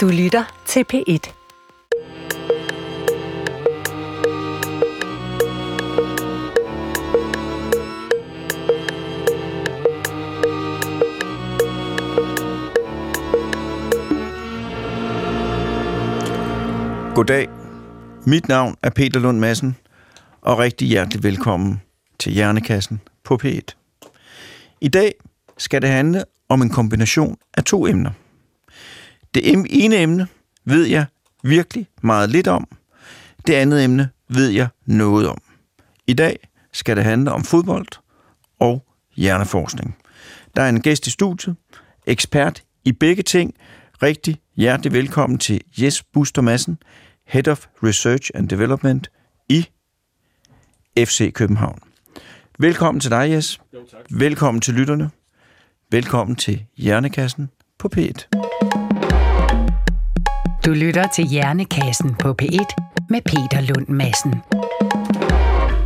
Du lytter til P1. Goddag. Mit navn er Peter Lund Madsen, og rigtig hjertelig velkommen til Hjernekassen på P1. I dag skal det handle om en kombination af to emner. Det ene emne ved jeg virkelig meget lidt om. Det andet emne ved jeg noget om. I dag skal det handle om fodbold og hjerneforskning. Der er en gæst i studiet, ekspert i begge ting. Rigtig hjertelig velkommen til Jes Buster Madsen, Head of Research and Development i FC København. Velkommen til dig, Jes. Jo, tak. Velkommen til lytterne. Velkommen til Hjernekassen på P1. Du lytter til Hjernekassen på P1 med Peter Lund Madsen.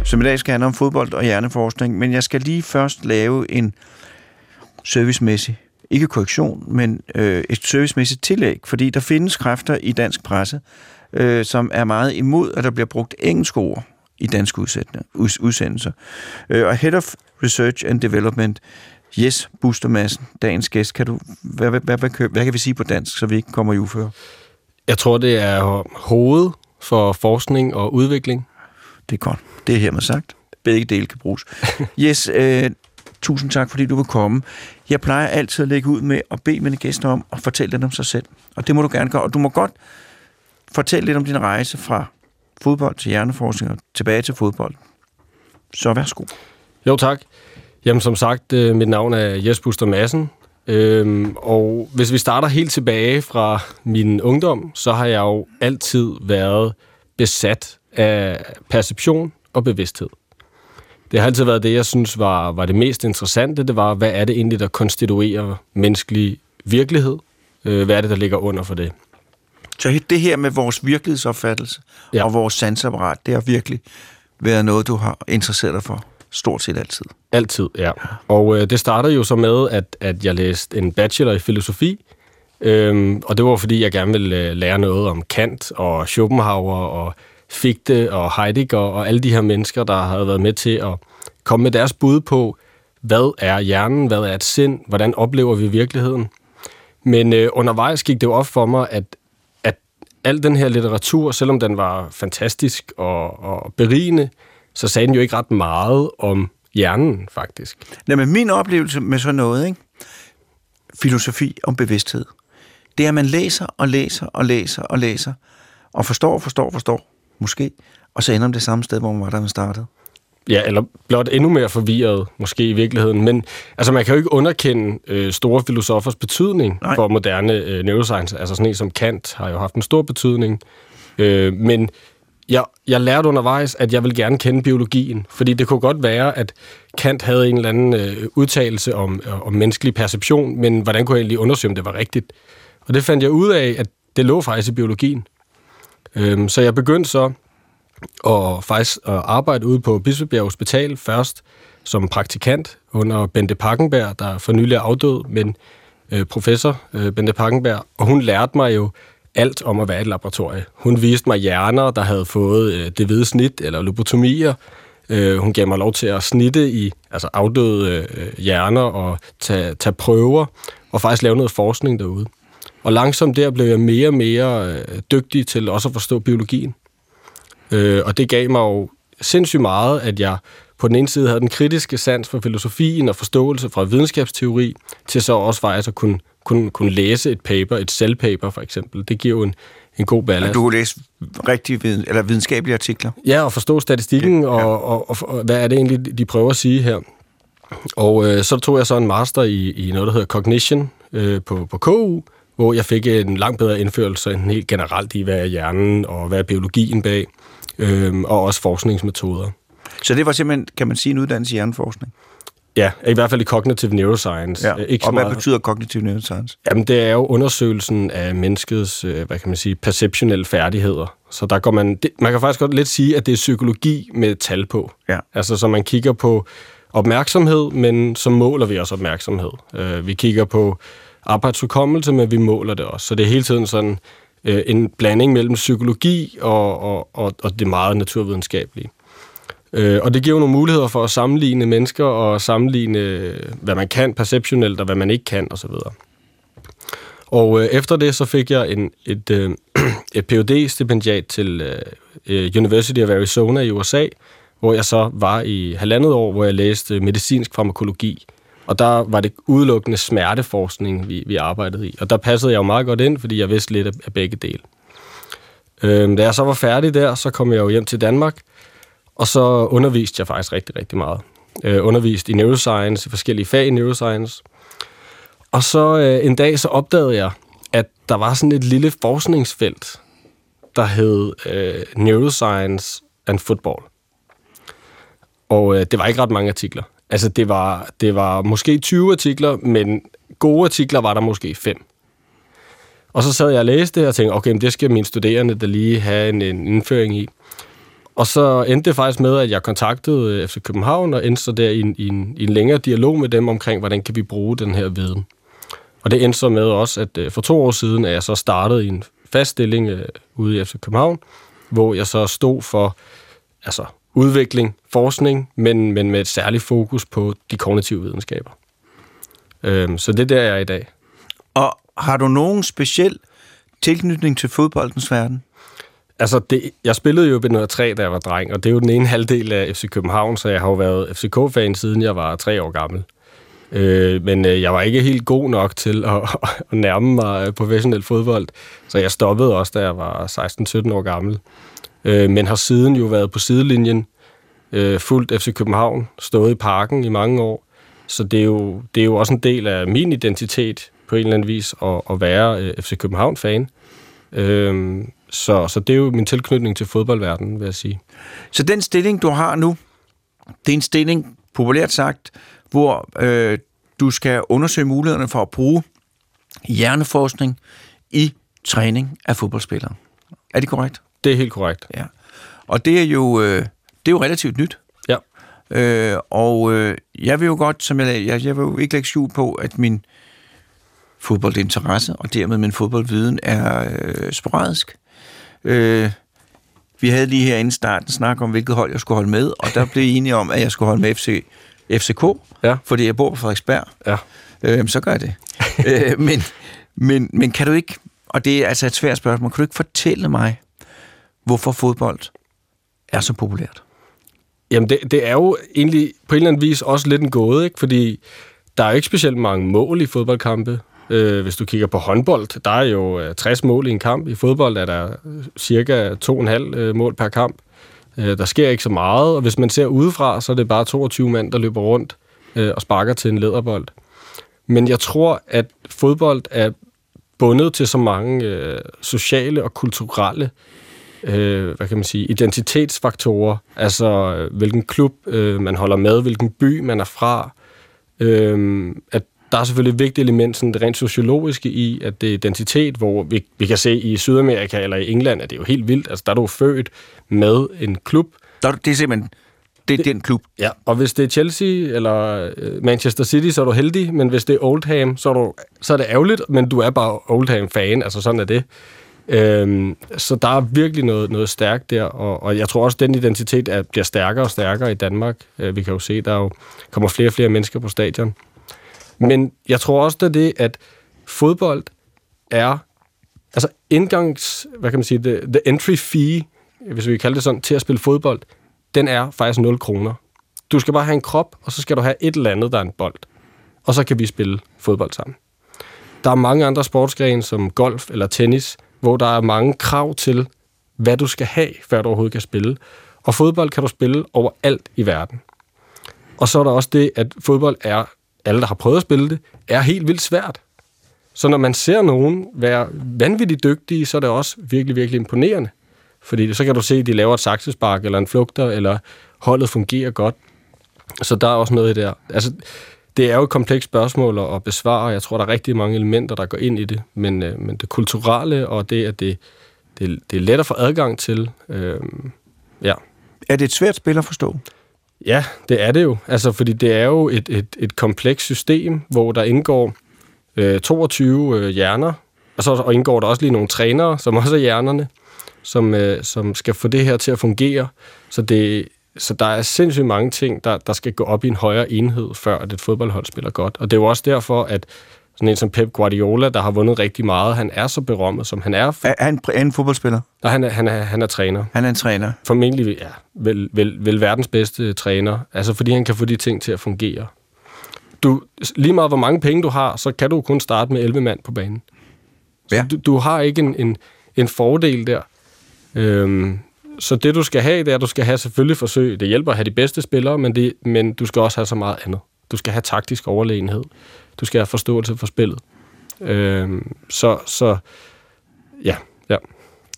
Som i dag skal handle om fodbold og hjerneforskning, men jeg skal lige først lave en servicemæssig, ikke korrektion, men øh, et servicemæssigt tillæg, fordi der findes kræfter i dansk presse, øh, som er meget imod, at der bliver brugt engelske ord i danske udsendelser. Øh, og Head of Research and Development, Jes Buster Madsen, dagens gæst, kan du, hvad, hvad, hvad, hvad, hvad kan vi sige på dansk, så vi ikke kommer i uføre? Jeg tror, det er hoved for forskning og udvikling. Det er godt. Det er hermed sagt. Begge dele kan bruges. Yes, øh, tusind tak, fordi du vil komme. Jeg plejer altid at lægge ud med at bede mine gæster om at fortælle lidt om sig selv. Og det må du gerne gøre. Og du må godt fortælle lidt om din rejse fra fodbold til hjerneforskning og tilbage til fodbold. Så værsgo. Jo, tak. Jamen, som sagt, øh, mit navn er Jes Buster Madsen. Øhm, og hvis vi starter helt tilbage fra min ungdom, så har jeg jo altid været besat af perception og bevidsthed. Det har altid været det, jeg synes var, var det mest interessante. Det var, hvad er det egentlig, der konstituerer menneskelig virkelighed? Øh, hvad er det, der ligger under for det? Så det her med vores virkelighedsopfattelse ja. Ja. og vores sansapparat, det har virkelig været noget, du har interesseret dig for stort set altid. Altid, ja. Og øh, det starter jo så med, at, at jeg læste en bachelor i filosofi, øhm, og det var fordi, jeg gerne ville øh, lære noget om Kant og Schopenhauer og Fichte og Heidegger og alle de her mennesker, der havde været med til at komme med deres bud på, hvad er hjernen, hvad er et sind, hvordan oplever vi virkeligheden. Men øh, undervejs gik det jo op for mig, at, at al den her litteratur, selvom den var fantastisk og, og berigende, så sagde den jo ikke ret meget om hjernen, faktisk. Nej, men min oplevelse med sådan noget, ikke? filosofi om bevidsthed, det er, at man læser og læser og læser og læser, og forstår, forstår, forstår, måske, og så ender man det samme sted, hvor man var, da man startede. Ja, eller blot endnu mere forvirret, måske i virkeligheden. Men altså, man kan jo ikke underkende øh, store filosofers betydning Nej. Nej. for moderne øh, neuroscience. Altså sådan en som Kant har jo haft en stor betydning. Øh, men jeg, jeg lærte undervejs, at jeg vil gerne kende biologien. Fordi det kunne godt være, at Kant havde en eller anden øh, udtalelse om, øh, om menneskelig perception, men hvordan kunne jeg egentlig undersøge, om det var rigtigt? Og det fandt jeg ud af, at det lå faktisk i biologien. Øhm, så jeg begyndte så at, faktisk at arbejde ude på Bispebjerg Hospital først som praktikant under Bente Pakkenberg, der for nylig er afdød, men øh, professor øh, Bente Pakkenberg, og hun lærte mig jo alt om at være et laboratorie. Hun viste mig hjerner, der havde fået øh, det hvide snit eller lobotomier. Øh, hun gav mig lov til at snitte i altså afdøde øh, hjerner og tage, tage prøver og faktisk lave noget forskning derude. Og langsomt der blev jeg mere og mere øh, dygtig til også at forstå biologien. Øh, og det gav mig jo sindssygt meget, at jeg på den ene side havde den kritiske sans for filosofien og forståelse fra videnskabsteori, til så også faktisk at kunne, kunne, kunne læse et paper, et selvpaper for eksempel. Det giver jo en, en god ballast. Du kunne læse rigtig viden, eller videnskabelige artikler. Ja, og forstå statistikken, ja. og, og, og, og hvad er det egentlig, de prøver at sige her. Og øh, så tog jeg så en master i, i noget, der hedder Cognition øh, på, på KU, hvor jeg fik en langt bedre indførelse end helt generelt i, hvad er hjernen, og hvad er biologien bag, øh, og også forskningsmetoder. Så det var simpelthen, kan man sige, en uddannelse i hjerneforskning. Ja, i hvert fald i cognitive neuroscience. Ja. Øh, Ikke og hvad meget. betyder cognitive neuroscience? Jamen, det er jo undersøgelsen af menneskets, øh, hvad kan man sige, perceptionelle færdigheder. Så der går man, det, man kan faktisk godt lidt sige, at det er psykologi med tal på. Ja. Altså, så man kigger på opmærksomhed, men så måler vi også opmærksomhed. Øh, vi kigger på arbejdsudkommelse, men vi måler det også. Så det er hele tiden sådan en blanding mellem psykologi og, og, og, og det meget naturvidenskabelige. Øh, og det giver jo nogle muligheder for at sammenligne mennesker og sammenligne, hvad man kan perceptionelt og hvad man ikke kan osv. Og øh, efter det så fik jeg en, et, øh, et phd stipendiat til øh, University of Arizona i USA, hvor jeg så var i halvandet år, hvor jeg læste medicinsk farmakologi. Og der var det udelukkende smerteforskning, vi, vi arbejdede i. Og der passede jeg jo meget godt ind, fordi jeg vidste lidt af, begge dele. Øh, da jeg så var færdig der, så kom jeg jo hjem til Danmark, og så underviste jeg faktisk rigtig, rigtig meget. Øh, underviste i neuroscience, i forskellige fag i neuroscience. Og så øh, en dag så opdagede jeg, at der var sådan et lille forskningsfelt, der hed øh, Neuroscience and Football. Og øh, det var ikke ret mange artikler. Altså, det var, det var måske 20 artikler, men gode artikler var der måske fem. Og så sad jeg og læste det og tænkte, okay, men det skal mine studerende da lige have en, en indføring i. Og så endte det faktisk med, at jeg kontaktede øh, FC København og endte så der i en, i, en, i en længere dialog med dem omkring, hvordan kan vi bruge den her viden. Og det endte så med også, at øh, for to år siden er jeg så startet i en fast stilling øh, ude i FC København, hvor jeg så stod for altså, udvikling, forskning, men, men med et særligt fokus på de kognitive videnskaber. Øhm, så det er der, jeg er i dag. Og har du nogen speciel tilknytning til fodboldens verden? Altså, det, jeg spillede jo i 3 da jeg var dreng, og det er jo den ene halvdel af FC København, så jeg har jo været FCK-fan siden jeg var tre år gammel. Øh, men øh, jeg var ikke helt god nok til at, at nærme mig øh, professionel fodbold, så jeg stoppede også, da jeg var 16-17 år gammel. Øh, men har siden jo været på sidelinjen, øh, fuldt FC København, stået i parken i mange år. Så det er jo, det er jo også en del af min identitet på en eller anden vis at, at være øh, FC København-fan. Øh, så, så det er jo min tilknytning til fodboldverdenen, vil jeg sige. Så den stilling, du har nu, det er en stilling, populært sagt, hvor øh, du skal undersøge mulighederne for at bruge hjerneforskning i træning af fodboldspillere. Er det korrekt? Det er helt korrekt. Ja. Og det er jo, øh, det er jo relativt nyt. Ja. Øh, og øh, jeg vil jo godt, som jeg, jeg, jeg vil jo ikke lægge skjul på, at min fodboldinteresse, og dermed min fodboldviden, er øh, sporadisk. Øh, vi havde lige her inden starten snak om, hvilket hold jeg skulle holde med, og der blev enige om, at jeg skulle holde med FC, FCK, ja. fordi jeg bor på Frederiksberg. Ja. Øh, så gør jeg det. øh, men, men, men kan du ikke, og det er altså et svært spørgsmål, kan du ikke fortælle mig, hvorfor fodbold er så populært? Jamen, det, det er jo egentlig på en eller anden vis også lidt en gåde, ikke? fordi der er ikke specielt mange mål i fodboldkampe. Øh, hvis du kigger på håndbold, der er jo øh, 60 mål i en kamp. I fodbold er der øh, cirka 2,5 øh, mål per kamp. Øh, der sker ikke så meget, og hvis man ser udefra, så er det bare 22 mand, der løber rundt øh, og sparker til en lederbold. Men jeg tror, at fodbold er bundet til så mange øh, sociale og kulturelle øh, hvad kan man sige, identitetsfaktorer. Altså, hvilken klub øh, man holder med, hvilken by man er fra. Øh, at der er selvfølgelig et vigtigt element, sådan det rent sociologiske i, at det er identitet, hvor vi, vi kan se i Sydamerika eller i England, at det er jo helt vildt. Altså, der er du født med en klub. Der, det er simpelthen det er den klub. Ja, og hvis det er Chelsea eller øh, Manchester City, så er du heldig, men hvis det er Oldham, så er, du, så er det ærgerligt, men du er bare Oldham-fan, altså sådan er det. Øhm, så der er virkelig noget, noget stærkt der, og, og jeg tror også, at den identitet er, bliver stærkere og stærkere i Danmark. Øh, vi kan jo se, der jo kommer flere og flere mennesker på stadion. Men jeg tror også, at det, at fodbold er altså indgangs, hvad kan man sige, the, the entry fee, hvis vi kan kalde det sådan, til at spille fodbold, den er faktisk 0 kroner. Du skal bare have en krop, og så skal du have et eller andet, der er en bold. Og så kan vi spille fodbold sammen. Der er mange andre sportsgrene, som golf eller tennis, hvor der er mange krav til, hvad du skal have, før du overhovedet kan spille. Og fodbold kan du spille overalt i verden. Og så er der også det, at fodbold er, alle der har prøvet at spille det, er helt vildt svært. Så når man ser nogen være vanvittigt dygtige, så er det også virkelig, virkelig imponerende. Fordi så kan du se, at de laver et saksespark eller en flugter, eller holdet fungerer godt. Så der er også noget i der. Altså, det er jo et komplekst spørgsmål at besvare, og jeg tror, der er rigtig mange elementer, der går ind i det. Men, øh, men det kulturelle og det, at det, det, det er let at få adgang til, øh, ja. Er det et svært spil at forstå? Ja, det er det jo. Altså, fordi det er jo et, et, et komplekst system, hvor der indgår øh, 22 øh, hjerner, og så og indgår der også lige nogle trænere, som også er hjernerne, som, øh, som skal få det her til at fungere. Så, det, så der er sindssygt mange ting, der, der skal gå op i en højere enhed, før at et fodboldhold spiller godt. Og det er jo også derfor, at sådan en som Pep Guardiola, der har vundet rigtig meget, han er så berømmet, som han er. Er han er en fodboldspiller? Og han er, han er, han er træner. Han er en træner. Formentlig ja, vel, vel, vel verdens bedste træner. Altså fordi han kan få de ting til at fungere. Du, lige meget hvor mange penge du har, så kan du kun starte med 11 mand på banen. Så Ja. du, du har ikke en, en, en fordel der. Øhm, så det du skal have, det er, at du skal have selvfølgelig forsøg. Det hjælper at have de bedste spillere, men, det, men du skal også have så meget andet. Du skal have taktisk overlegenhed. Du skal have forståelse for spillet. Øhm, så, så ja, ja,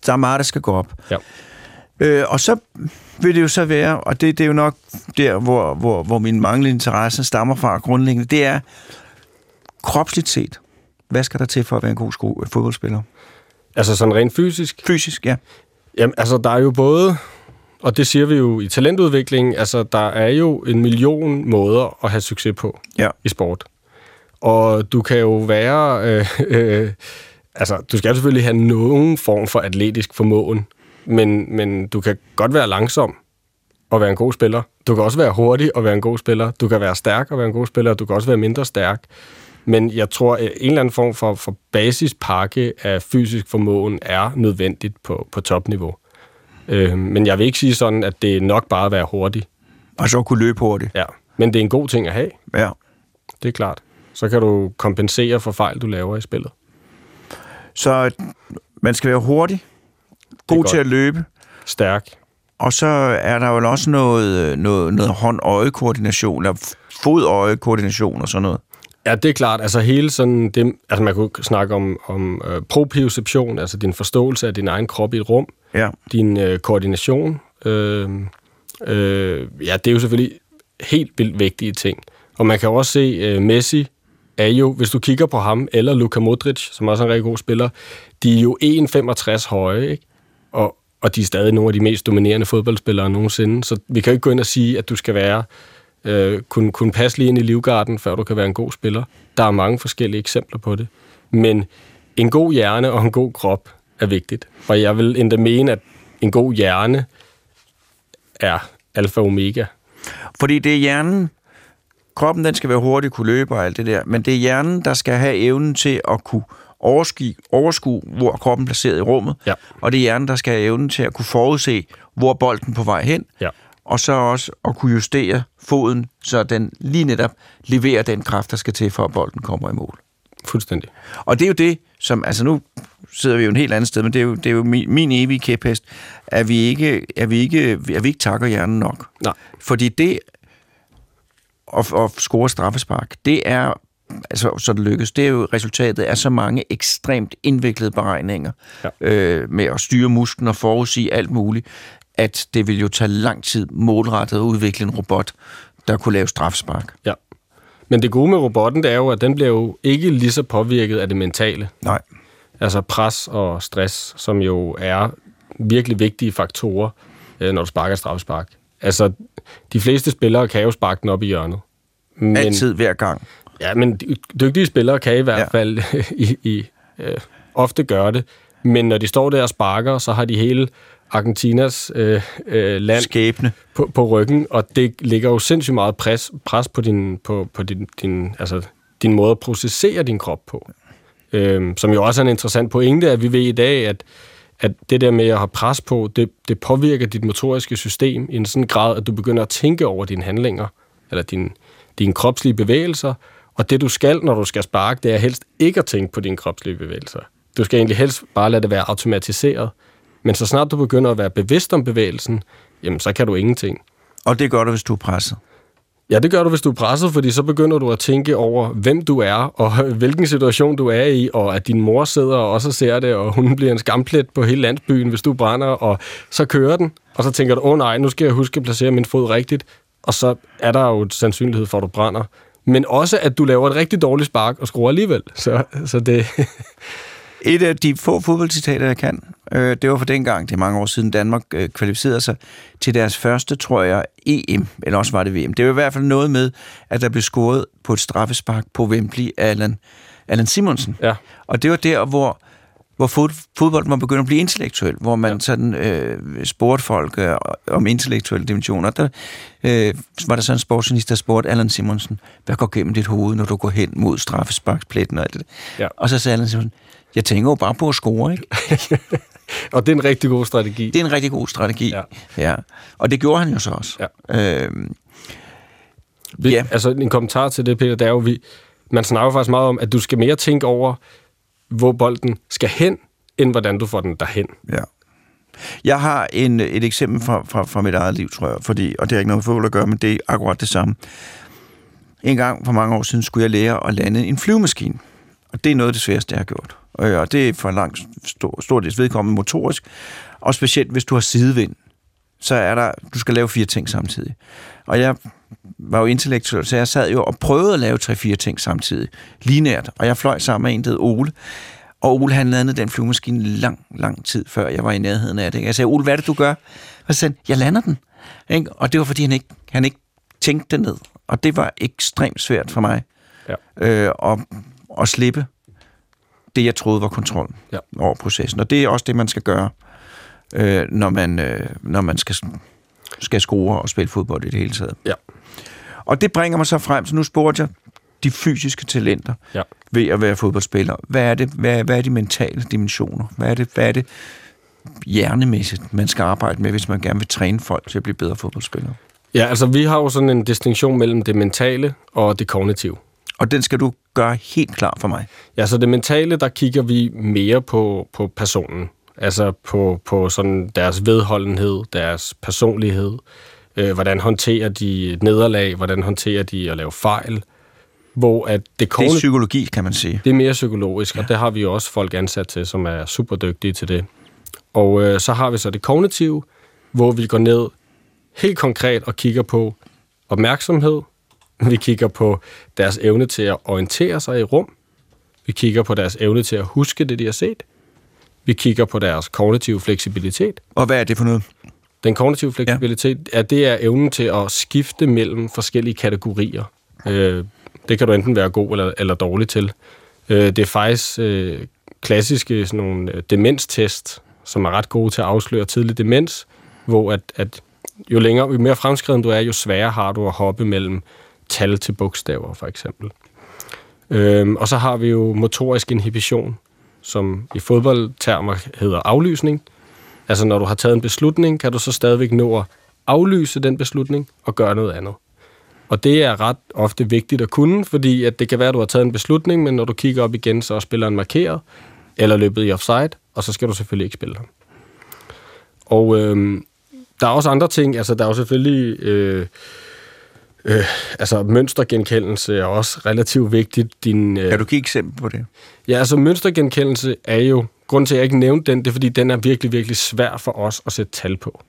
Der er meget, der skal gå op. ja. Øh, og så vil det jo så være, og det, det er jo nok der, hvor, hvor, hvor min manglende interesse stammer fra grundlæggende, det er kropsligt set. Hvad skal der til for at være en god sko- fodboldspiller? Altså sådan rent fysisk, Fysisk, ja. Jamen, altså, der er jo både, og det siger vi jo i talentudvikling, altså, der er jo en million måder at have succes på Ja. i sport. Og du kan jo være, øh, øh, altså, du skal selvfølgelig have nogen form for atletisk formåen, men, men du kan godt være langsom og være en god spiller. Du kan også være hurtig og være en god spiller. Du kan være stærk og være en god spiller. Du kan også være mindre stærk. Men jeg tror, en eller anden form for, for basispakke af fysisk formåen er nødvendigt på, på topniveau. Øh, men jeg vil ikke sige sådan, at det er nok bare at være hurtig. Og så kunne løbe hurtigt. Ja. Men det er en god ting at have, Ja. det er klart. Så kan du kompensere for fejl, du laver i spillet. Så man skal være hurtig, god til at løbe, Stærk. og så er der jo også noget, noget, noget hånd-øje-koordination, eller fod-øje-koordination og sådan noget. Ja, det er klart. Altså hele sådan, det, altså man kunne snakke om, om øh, proprioception, altså din forståelse af din egen krop i et rum, Ja. din øh, koordination. Øh, øh, ja, det er jo selvfølgelig helt vildt vigtige ting. Og man kan jo også se, øh, Messi er jo, hvis du kigger på ham, eller Luka Modric, som også er en rigtig god spiller, de er jo 1,65 høje, ikke? Og, og de er stadig nogle af de mest dominerende fodboldspillere nogensinde. Så vi kan jo ikke gå ind og sige, at du skal være øh, kunne, kunne passe lige ind i livgarden, før du kan være en god spiller. Der er mange forskellige eksempler på det. Men en god hjerne og en god krop er vigtigt. Og jeg vil endda mene, at en god hjerne er alfa og omega. Fordi det er hjernen, kroppen den skal være hurtig, kunne løbe og alt det der, men det er hjernen, der skal have evnen til at kunne overskue, overskue hvor kroppen er placeret i rummet, Ja. og det er hjernen, der skal have evnen til at kunne forudse, hvor bolden på vej hen, Ja. Og så også at kunne justere foden, så den lige netop leverer den kraft, der skal til, for at bolden kommer i mål. Fuldstændig. Og det er jo det, som, altså nu sidder vi jo en helt anden sted, men det er jo, det er jo min, min evige kæphest, at vi ikke, at vi ikke, at vi ikke takker hjernen nok. Nej. Fordi det at, at score straffespark, det er, altså så det lykkes, det er jo resultatet af så mange ekstremt indviklede beregninger Ja. øh, med at styre musklen og forudsige alt muligt, at det vil jo tage lang tid målrettet at udvikle en robot, der kunne lave straffespark. Ja. Men det gode med robotten, det er jo, at den bliver jo ikke lige så påvirket af det mentale. Nej. Altså pres og stress, som jo er virkelig vigtige faktorer, øh, når du sparker straffespark. Altså, de fleste spillere kan jo sparke den op i hjørnet. Men, Altid, hver gang. Ja, men dy- dygtige spillere kan i hvert ja. fald i, i, øh, ofte gøre det. Men når de står der og sparker, så har de hele Argentinas øh, øh, land Skæbne. på, på ryggen, og det ligger jo sindssygt meget pres, pres på, din, på, på din, din, altså, din måde at processere din krop på. Øhm, som jo også er en interessant pointe, at vi ved i dag, at, at det der med at have pres på, det, det påvirker dit motoriske system i en sådan grad, at du begynder at tænke over dine handlinger, eller din, dine kropslige bevægelser, og det du skal, når du skal sparke, det er helst ikke at tænke på dine kropslige bevægelser. Du skal egentlig helst bare lade det være automatiseret. Men så snart du begynder at være bevidst om bevægelsen, jamen så kan du ingenting. Og det gør du, hvis du er presset. Ja, det gør du, hvis du er presset, fordi så begynder du at tænke over, hvem du er, og hvilken situation du er i, og at din mor sidder og også ser det, og hun bliver en skamplet på hele landsbyen, hvis du brænder, og så kører den, og så tænker du, åh oh, nej, nu skal jeg huske at placere min fod rigtigt, og så er der jo et sandsynlighed for, at du brænder. Men også, at du laver et rigtig dårligt spark og skruer alligevel. Så, så det... Et af de få fodboldcitater, jeg kan, øh, det var for dengang, det er mange år siden, Danmark øh, kvalificerede sig til deres første, tror jeg, EM, eller også var det VM. Det var i hvert fald noget med, at der blev scoret på et straffespark på Wembley af Alan Allan Simonsen. Ja. Og det var der, hvor, hvor fod- fodbolden var begyndt at blive intellektuel, hvor man ja. sådan øh, spurgte folk øh, om intellektuelle dimensioner. Der øh, var der sådan en sportsjournalist, der spurgte Allan Simonsen, hvad går gennem dit hoved, når du går hen mod straffesparkspletten og alt det? Ja. Og så sagde Allan Simonsen, jeg tænker jo bare på at score, ikke? Og det er en rigtig god strategi. Det er en rigtig god strategi. Ja. ja. Og det gjorde han jo så også. Ja. Øhm, Vi, Ja. Altså en kommentar til det, Peter, det er jo, vi, man snakker faktisk meget om, at du skal mere tænke over, hvor bolden skal hen, end hvordan du får den derhen. Ja. Jeg har en, et eksempel fra, fra, fra mit eget liv, tror jeg, fordi, og det har ikke noget fodbold at gøre, men det er akkurat det samme. En gang for mange år siden skulle jeg lære at lande en flyvemaskine, og det er noget af det sværeste, jeg har gjort. Og, og det er for en lang stor, stor dels vedkommende motorisk, og specielt hvis du har sidevind, så er der, du skal lave fire ting samtidig. Og jeg var jo intellektuel, så jeg sad jo og prøvede at lave tre-fire ting samtidig, linært, og jeg fløj sammen med en, der hed Ole, og Ole, han landede den flyvemaskine lang, lang tid før jeg var i nærheden af det. Jeg sagde, Ole, hvad er det, du gør? Og så sagde han, jeg lander den. Ikke? Og det var, fordi han ikke, han ikke tænkte det ned. Og det var ekstremt svært for mig Ja. øh, at, at slippe det, jeg troede var kontrol Ja. over processen. Og det er også det, man skal gøre, øh, når man, øh, når man skal, skal score og spille fodbold i det hele taget. Ja. Og det bringer mig så frem, så nu spurgte jeg de fysiske talenter Ja. ved at være fodboldspiller. Hvad er det? Hvad, hvad er de mentale dimensioner? Hvad er det, hvad er det hjernemæssigt, man skal arbejde med, hvis man gerne vil træne folk til at blive bedre fodboldspillere? Ja, altså vi har jo sådan en distinktion mellem det mentale og det kognitive. Og den skal du gøre helt klar for mig. Ja, så det mentale, der kigger vi mere på, på personen. Altså på, på sådan deres vedholdenhed, deres personlighed, øh, hvordan håndterer de nederlag, hvordan håndterer de at lave fejl, hvor at det Det er psykologi, kan man sige. Det er mere psykologisk, ja. og det har vi også folk ansat til, som er super dygtige til det. Og øh, så har vi så det kognitive, hvor vi går ned helt konkret og kigger på opmærksomhed. Vi kigger på deres evne til at orientere sig i rum. Vi kigger på deres evne til at huske det, de har set. Vi kigger på deres kognitive fleksibilitet. Og hvad er det for noget? Den kognitive fleksibilitet, ja. er, det er evnen til at skifte mellem forskellige kategorier. Øh, det kan du enten være god eller, eller dårlig til. Øh, det er faktisk øh, klassiske sådan nogle øh, demenstest, som er ret gode til at afsløre tidlig demens, hvor at, at jo længere, jo mere fremskreden du er, jo sværere har du at hoppe mellem tal til bogstaver, for eksempel. Øhm, og så har vi jo motorisk inhibition, som i fodboldtermer hedder aflysning. Altså når du har taget en beslutning, kan du så stadigvæk nå at aflyse den beslutning og gøre noget andet. Og det er ret ofte vigtigt at kunne, fordi at det kan være, at du har taget en beslutning, men når du kigger op igen, så er spilleren markeret, eller løbet i offside, og så skal du selvfølgelig ikke spille ham. Og øhm, der er også andre ting, altså der er jo selvfølgelig... Øh, øh, altså mønstergenkendelse er også relativt vigtigt. Din, øh, Kan du give eksempel på det? Ja, altså mønstergenkendelse er jo, grund til at jeg ikke nævnte den, det er fordi, den er virkelig, virkelig svær for os at sætte tal på.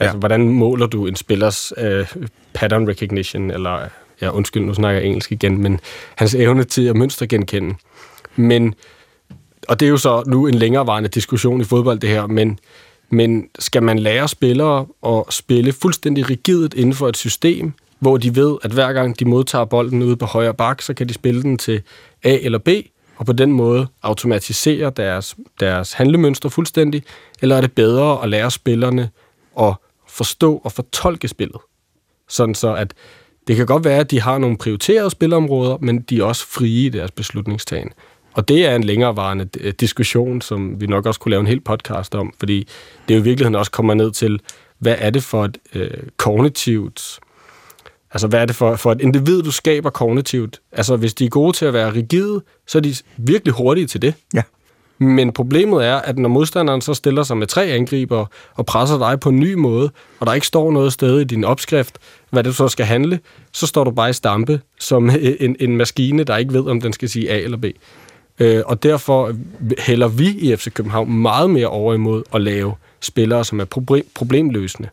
Altså, Ja. hvordan måler du en spillers øh, pattern recognition, eller, ja, undskyld, nu snakker jeg engelsk igen, men hans evne til at mønstergenkende. Men, og det er jo så nu en længerevarende diskussion i fodbold, det her, men, men skal man lære spillere at spille fuldstændig rigidt inden for et system, hvor de ved, at hver gang de modtager bolden ude på højre bak, så kan de spille den til A eller B, og på den måde automatisere deres, deres handlemønster fuldstændig, eller er det bedre at lære spillerne at forstå og fortolke spillet? Sådan så, at det kan godt være, at de har nogle prioriterede spilområder, men de er også frie i deres beslutningstagen. Og det er en længerevarende øh, diskussion, som vi nok også kunne lave en hel podcast om, fordi det jo i virkeligheden også kommer ned til, hvad er det for et øh, kognitivt Altså, hvad er det for, for et individ, du skaber kognitivt? Altså, hvis de er gode til at være rigide, så er de virkelig hurtige til det. Ja. Men problemet er, at når modstanderen så stiller sig med tre angriber og presser dig på en ny måde, og der ikke står noget sted i din opskrift, hvad det så skal handle, så står du bare i stampe som en, en maskine, der ikke ved, om den skal sige A eller B. Øh, og derfor hælder vi i FC København meget mere over imod at lave spillere, som er proble- problemløsende.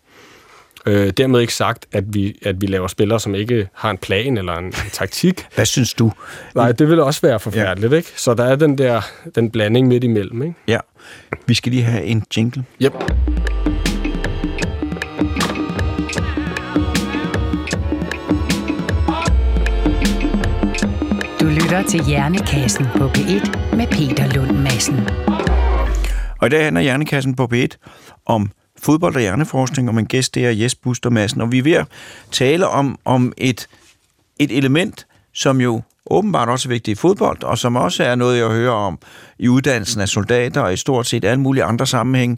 Øh, dermed ikke sagt, at vi, at vi laver spillere, som ikke har en plan eller en, en taktik. Hvad synes du? Nej, det vil også være forfærdeligt, ja. ikke? Så der er den der den blanding midt imellem, ikke? Ja. Vi skal lige have en jingle. Yep. Du lytter til Hjernekassen på P1 med Peter Lund Madsen. Og i dag handler Hjernekassen på P1 om fodbold og hjerneforskning, og min gæst det er Jes Buster Madsen. Og vi er ved at tale om, om et, et element, som jo åbenbart også er vigtigt i fodbold, og som også er noget, jeg hører om i uddannelsen af soldater og i stort set alle mulige andre sammenhænge.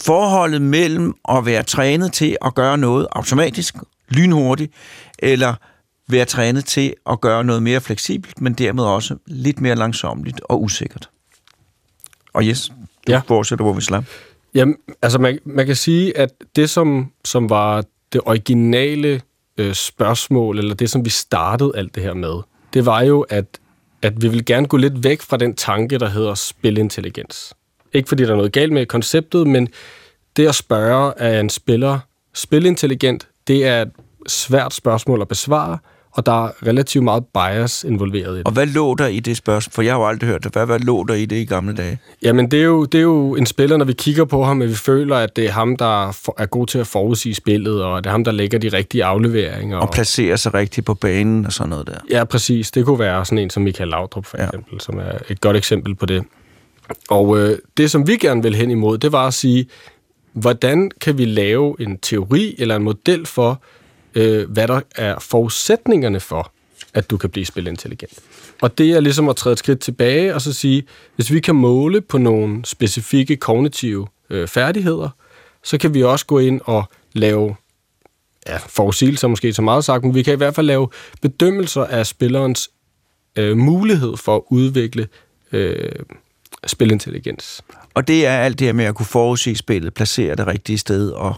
Forholdet mellem at være trænet til at gøre noget automatisk, lynhurtigt, eller være trænet til at gøre noget mere fleksibelt, men dermed også lidt mere langsomligt og usikkert. Og yes, du. Ja. fortsætter, hvor vi slap. Jamen, altså man, man kan sige, at det, som, som var det originale øh, spørgsmål, eller det, som vi startede alt det her med, det var jo, at, at vi vil gerne gå lidt væk fra den tanke, der hedder spilintelligens. Ikke fordi der er noget galt med konceptet, men det at spørge, er en spiller spilintelligent, det er et svært spørgsmål at besvare, og der er relativt meget bias involveret i det. Og hvad lå der i det spørgsmål? For jeg har jo aldrig hørt det. Hvad, hvad lå der i det i gamle dage? Jamen, det er, jo, det er jo en spiller, når vi kigger på ham, at vi føler, at det er ham, der er god til at forudsige spillet, og det er ham, der lægger de rigtige afleveringer. Og placerer sig rigtigt på banen og sådan noget der. Ja, præcis. Det kunne være sådan en som Michael Laudrup, for Ja. eksempel, som er et godt eksempel på det. Og øh, det, som vi gerne vil hen imod, det var at sige, hvordan kan vi lave en teori eller en model for, øh, hvad der er forudsætningerne for, at du kan blive spilintelligent. Og det er ligesom at træde et skridt tilbage og så sige, hvis vi kan måle på nogle specifikke kognitive øh, færdigheder, så kan vi også gå ind og lave ja, forudsigelser måske så meget sagt, men vi kan i hvert fald lave bedømmelser af spillerens øh, mulighed for at udvikle øh, spilintelligens. Og det er alt det her med at kunne forudse spillet, placere det rigtige sted og,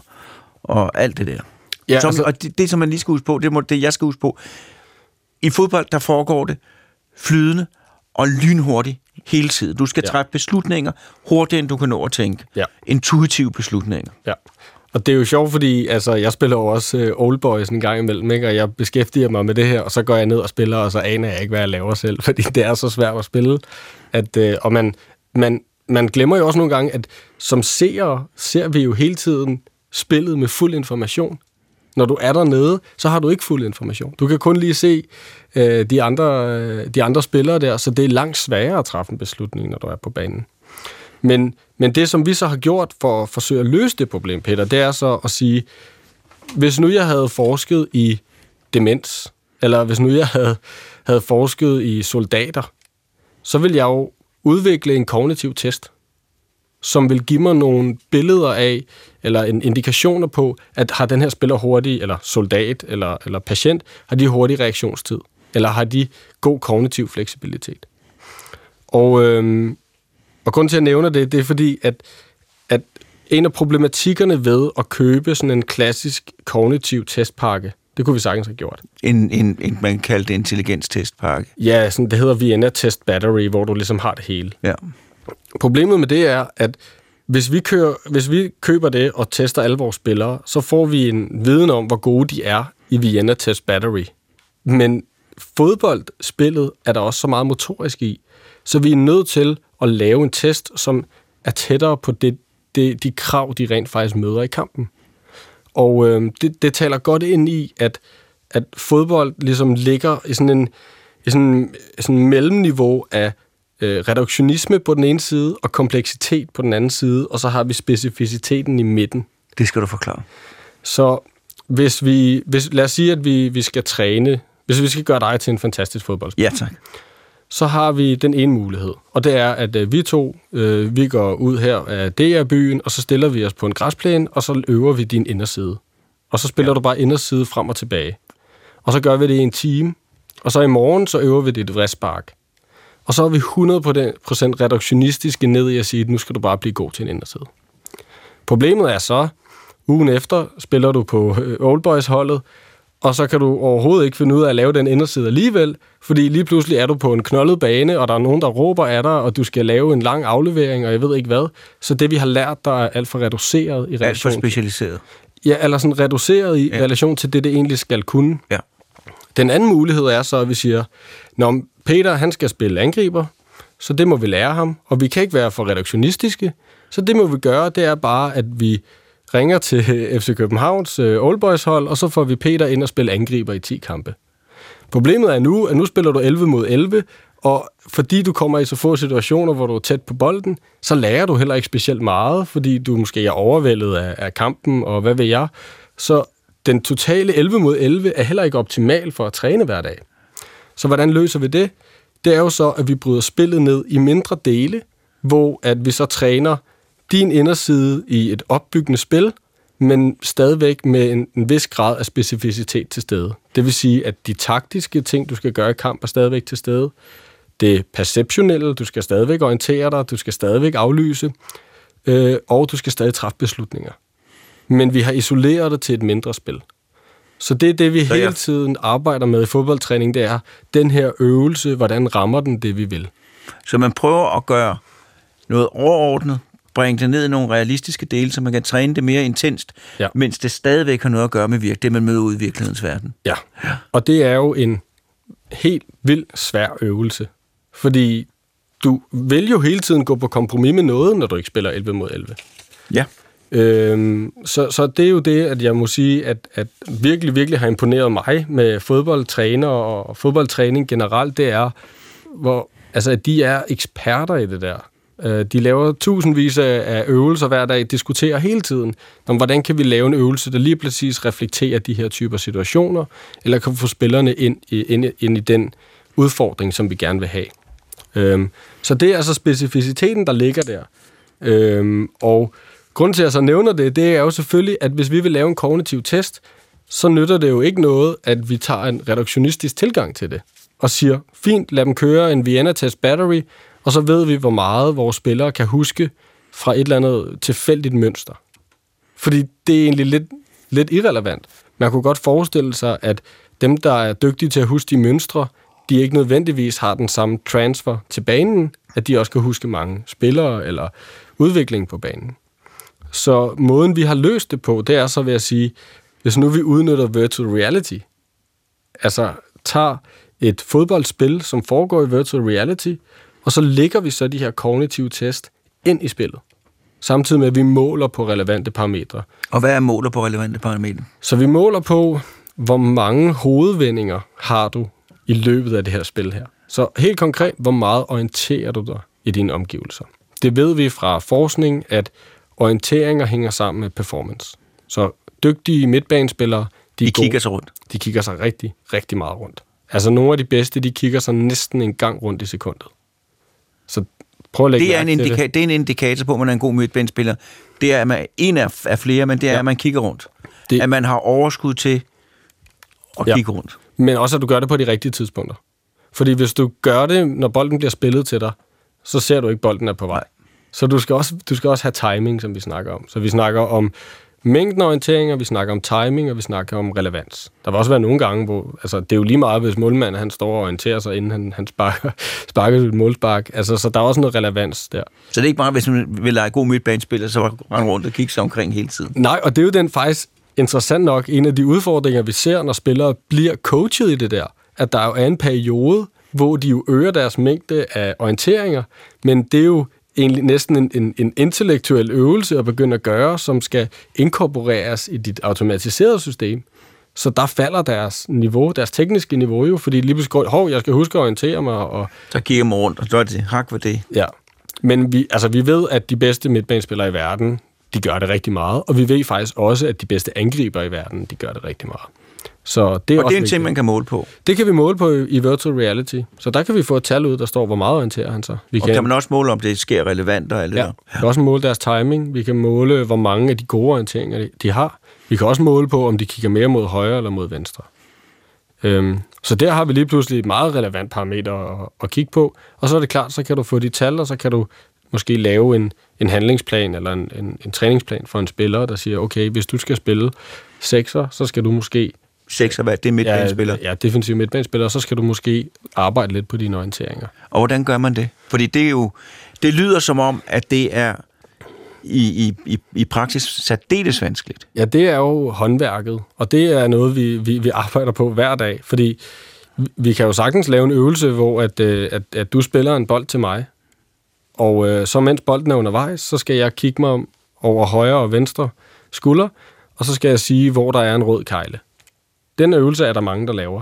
og alt det der. Ja, som, altså- og det, det, som man lige skal huske på, det, må, det jeg skal huske på, i fodbold, der foregår det flydende og lynhurtigt hele tiden. Du skal Ja. træffe beslutninger hurtigere, end du kan nå at tænke. Ja. Intuitive beslutninger. Ja. Og det er jo sjovt, fordi altså, jeg spiller jo også øh, Old Boys en gang imellem, ikke? og jeg beskæftiger mig med det her, og så går jeg ned og spiller, og så aner jeg ikke, hvad jeg laver selv, fordi det er så svært at spille. At, øh, og man, man, man glemmer jo også nogle gange, at som seere ser vi jo hele tiden spillet med fuld information. Når du er dernede, så har du ikke fuld information. Du kan kun lige se øh, de, andre, øh, de andre spillere der, så det er langt sværere at træffe en beslutning, når du er på banen. Men, men det, som vi så har gjort for at forsøge at løse det problem, Peter, det er så at sige, hvis nu jeg havde forsket i demens, eller hvis nu jeg havde, havde forsket i soldater, så ville jeg jo udvikle en kognitiv test, som vil give mig nogle billeder af, eller en indikationer på, at har den her spiller hurtig, eller soldat, eller, eller patient, har de hurtig reaktionstid, eller har de god kognitiv fleksibilitet. Og, øhm, og grund til at nævne det, det er fordi, at, at en af problematikkerne ved at købe sådan en klassisk kognitiv testpakke, det kunne vi sagtens have gjort. En, en, en man kalder det intelligenstestpakke. Ja, sådan, det hedder Vienna Test Battery, hvor du ligesom har det hele. Ja. Problemet med det er, at hvis vi, kører, hvis vi køber det og tester alle vores spillere, så får vi en viden om, hvor gode de er i Vienna Test Battery. Men fodboldspillet er der også så meget motorisk i, så vi er nødt til at lave en test, som er tættere på det, det, de krav, de rent faktisk møder i kampen. Og øh, det, det taler godt ind i, at, at fodbold ligesom ligger i sådan en i sådan, sådan mellemniveau af øh, reduktionisme på den ene side og kompleksitet på den anden side, og så har vi specificiteten i midten. Det skal du forklare. Så hvis vi, hvis, lad os sige, at vi, vi skal træne, hvis vi skal gøre dig til en fantastisk fodboldspiller, Ja, tak. så har vi den ene mulighed, og det er, at øh, vi to, øh, vi går ud her af DR-byen, og så stiller vi os på en græsplæne, og så øver vi din inderside. Og så spiller ja. du bare inderside frem og tilbage. Og så gør vi det i en time, og så i morgen, så øver vi dit vristspark. Og så er vi 100% reduktionistiske ned i at sige, at nu skal du bare blive god til en inderside. Problemet er så, ugen efter spiller du på øh, Old Boys holdet, og så kan du overhovedet ikke finde ud af at lave den inderside alligevel, fordi lige pludselig er du på en knoldet bane, og der er nogen, der råber af dig, og du skal lave en lang aflevering, og jeg ved ikke hvad. Så det, vi har lært, der er alt for reduceret i Alt for relation specialiseret. ja, eller sådan reduceret i ja. relation til det, det egentlig skal kunne. Ja. Den anden mulighed er så, at vi siger, når Peter han skal spille angriber, så det må vi lære ham, og vi kan ikke være for reduktionistiske, så det må vi gøre, det er bare, at vi ringer til FC Københavns øh, Old Boys hold, og så får vi Peter ind og spille angriber i 10 kampe. Problemet er nu, at nu spiller du 11 mod 11, og fordi du kommer i så få situationer, hvor du er tæt på bolden, så lærer du heller ikke specielt meget, fordi du måske er overvældet af, af kampen, og hvad ved jeg. Så den totale 11 mod 11 er heller ikke optimal for at træne hver dag. Så hvordan løser vi det? Det er jo så, at vi bryder spillet ned i mindre dele, hvor at vi så træner din inderside i et opbyggende spil, men stadigvæk med en, en vis grad af specificitet til stede. Det vil sige, at de taktiske ting, du skal gøre i kamp, er stadigvæk til stede. Det perceptionelle, du skal stadigvæk orientere dig, du skal stadigvæk aflyse, øh, og du skal stadig træffe beslutninger. Men vi har isoleret det til et mindre spil. Så det er det, vi hele jeg- tiden arbejder med i fodboldtræning, det er den her øvelse, hvordan rammer den det, vi vil. Så man prøver at gøre noget overordnet, bringe det ned i nogle realistiske dele, så man kan træne det mere intenst, Ja. mens det stadigvæk har noget at gøre med virke, det, man møder ud i virkelighedens verden. Ja. Og det er jo en helt vild svær øvelse. Fordi du vil jo hele tiden gå på kompromis med noget, når du ikke spiller 11 mod 11. Ja. Øhm, så, så det er jo det, at jeg må sige, at, at virkelig, virkelig har imponeret mig med fodboldtræner og fodboldtræning generelt, det er, hvor, altså, at de er eksperter i det der. Øh, De laver tusindvis af øvelser hver dag, diskuterer hele tiden, om hvordan kan vi lave en øvelse, der lige præcis reflekterer de her typer situationer, eller kan få spillerne ind i, ind, i- ind i den udfordring, som vi gerne vil have. Øhm, så det er altså specificiteten, der ligger der. Øhm, og grunden til, at jeg så nævner det, det er jo selvfølgelig, at hvis vi vil lave en kognitiv test, så nytter det jo ikke noget, at vi tager en reduktionistisk tilgang til det, og siger, fint, lad dem køre en Vienna-test battery, og så ved vi, hvor meget vores spillere kan huske fra et eller andet tilfældigt mønster. Fordi det er egentlig lidt, lidt irrelevant. Man kunne godt forestille sig, at dem, der er dygtige til at huske de mønstre, de ikke nødvendigvis har den samme transfer til banen, at de også kan huske mange spillere eller udvikling på banen. Så måden, vi har løst det på, det er så ved at sige, hvis nu vi udnytter virtual reality, altså tager et fodboldspil, som foregår i virtual reality, og så lægger vi så de her kognitive test ind i spillet. Samtidig med, at vi måler på relevante parametre. Og hvad er målet på relevante parametre? Så vi måler på, hvor mange hovedvendinger har du i løbet af det her spil her. Så helt konkret, hvor meget orienterer du dig i dine omgivelser. Det ved vi fra forskning, at orienteringer hænger sammen med performance. Så dygtige midtbanespillere, de, De gode- kigger sig rundt. de kigger sig rigtig, rigtig meget rundt. Altså nogle af de bedste, de kigger sig næsten en gang rundt i sekundet. Så prøv at lægge Det er, en indika- det er en indikator på, at man er en god midtbanespiller. Det er at man, en af, af flere, men det er, Ja. at man kigger rundt. Det- Det, at man har overskud til at ja. kigge rundt. Men også, at du gør det på de rigtige tidspunkter. Fordi hvis du gør det, når bolden bliver spillet til dig, så ser du ikke, at bolden er på vej. Så du skal, også, du skal også have timing, som vi snakker om. Så vi snakker om mængden af orienteringer, vi snakker om timing, og vi snakker om relevans. Der vil også være nogle gange, hvor altså, det er jo lige meget, hvis målmanden han står og orienterer sig, inden han, han sparker, sparker et målspark. Altså, så der er også noget relevans der. Så det er ikke bare, hvis man vil lege god midtbanespiller, så rende rundt og kigge sig omkring hele tiden. Nej, og det er jo den faktisk interessant nok en af de udfordringer, vi ser, når spillere bliver coachet i det der. At der jo er en periode, hvor de jo øger deres mængde af orienteringer, men det er jo egentlig næsten en, en, en intellektuel øvelse at begynde at gøre, som skal inkorporeres i dit automatiserede system. Så der falder deres niveau, deres tekniske niveau jo, fordi lige pludselig går, hov, jeg skal huske at orientere mig, og Så kigger man rundt, og så er det hak for det. Ja, men vi, altså, vi ved, at de bedste midtbanespillere i verden, de gør det rigtig meget, og vi ved faktisk også, at de bedste angriber i verden, de gør det rigtig meget. Så det er, Og det er en vigtigt. ting, man kan måle på. Det kan vi måle på i, virtual reality. Så der kan vi få et tal ud, der står, hvor meget orienterer han sig. Vi Og kan man også måle, om det sker relevant og alt det Ja, der. vi kan også måle deres timing. Vi kan måle, hvor mange af de gode orienteringer de- de har. Vi kan også måle på, om de kigger mere mod højre eller mod venstre. Øhm, så der har vi lige pludselig et meget relevant parameter at, at kigge på. Og så er det klart, så kan du få de tal, og så kan du måske lave en, en handlingsplan eller en, en, en træningsplan for en spiller, der siger, okay, hvis du skal spille sekser, så skal du måske... Seks og hvad, det er midtbanespiller. Ja, ja defensiv midtbanespiller, så skal du måske arbejde lidt på dine orienteringer. Og hvordan gør man det? Fordi det er jo, det lyder som om, at det er i, i, i, i praksis særdeles vanskeligt. Ja, det er jo håndværket, og det er noget, vi, vi, vi arbejder på hver dag, fordi vi- kan jo sagtens lave en øvelse, hvor at, øh, at, at du spiller en bold til mig, og øh, så mens bolden er undervejs, så skal jeg kigge mig om over højre og venstre skulder, og så skal jeg sige, hvor der er en rød kejle. Den øvelse er der mange, der laver.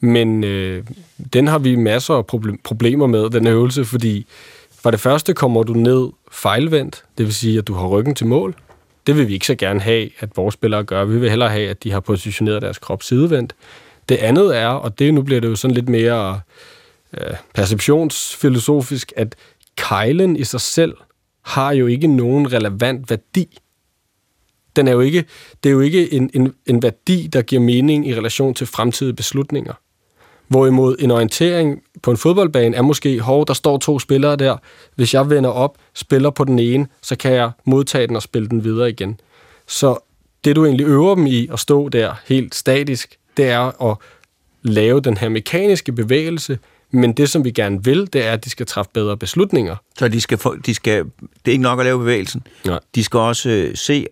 Men øh, den har vi masser af problemer med, den øvelse, fordi for det første kommer du ned fejlvendt, det vil sige, at du har ryggen til mål. Det vil vi ikke så gerne have, at vores spillere gør. Vi vil hellere have, at de har positioneret deres krop sidevendt. Det andet er, og det nu bliver det jo sådan lidt mere øh, perceptionsfilosofisk, at kejlen i sig selv har jo ikke nogen relevant værdi. Den er jo ikke, det er jo ikke en, en, en værdi, der giver mening i relation til fremtidige beslutninger. Hvorimod en orientering på en fodboldbane er måske, hov, der står to spillere der. Hvis jeg vender op, spiller på den ene, så kan jeg modtage den og spille den videre igen. Så det, du egentlig øver dem i at stå der helt statisk, det er at lave den her mekaniske bevægelse, men det, som vi gerne vil, det er, at de skal træffe bedre beslutninger. Så de skal, få, de skal, det er ikke nok at lave bevægelsen. Nej. De skal også øh, se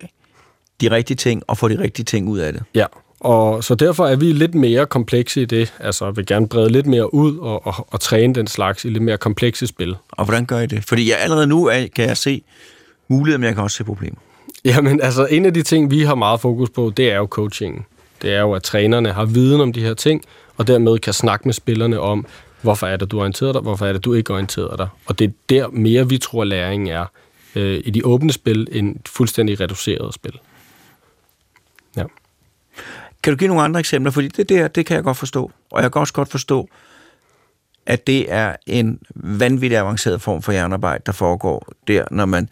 de rigtige ting og få de rigtige ting ud af det. Ja, og så derfor er vi lidt mere komplekse i det. Altså, vil gerne brede lidt mere ud og, og, og træne den slags i lidt mere komplekse spil. Og hvordan gør I det? Fordi jeg allerede nu er, kan jeg se muligheder, men jeg kan også se problemer. Jamen, altså, en af de ting, vi har meget fokus på, det er jo coachingen. Det er jo, at trænerne har viden om de her ting, og dermed kan snakke med spillerne om, hvorfor er det, du orienterer dig, hvorfor er det, du ikke orienterer dig. Og det er der mere, vi tror, læringen er øh, i de åbne spil, end fuldstændig reduceret spil. Kan du give nogle andre eksempler? Fordi det der, det kan jeg godt forstå. Og jeg kan også godt forstå, at det er en vanvittig avanceret form for jernarbejde, der foregår der, når man...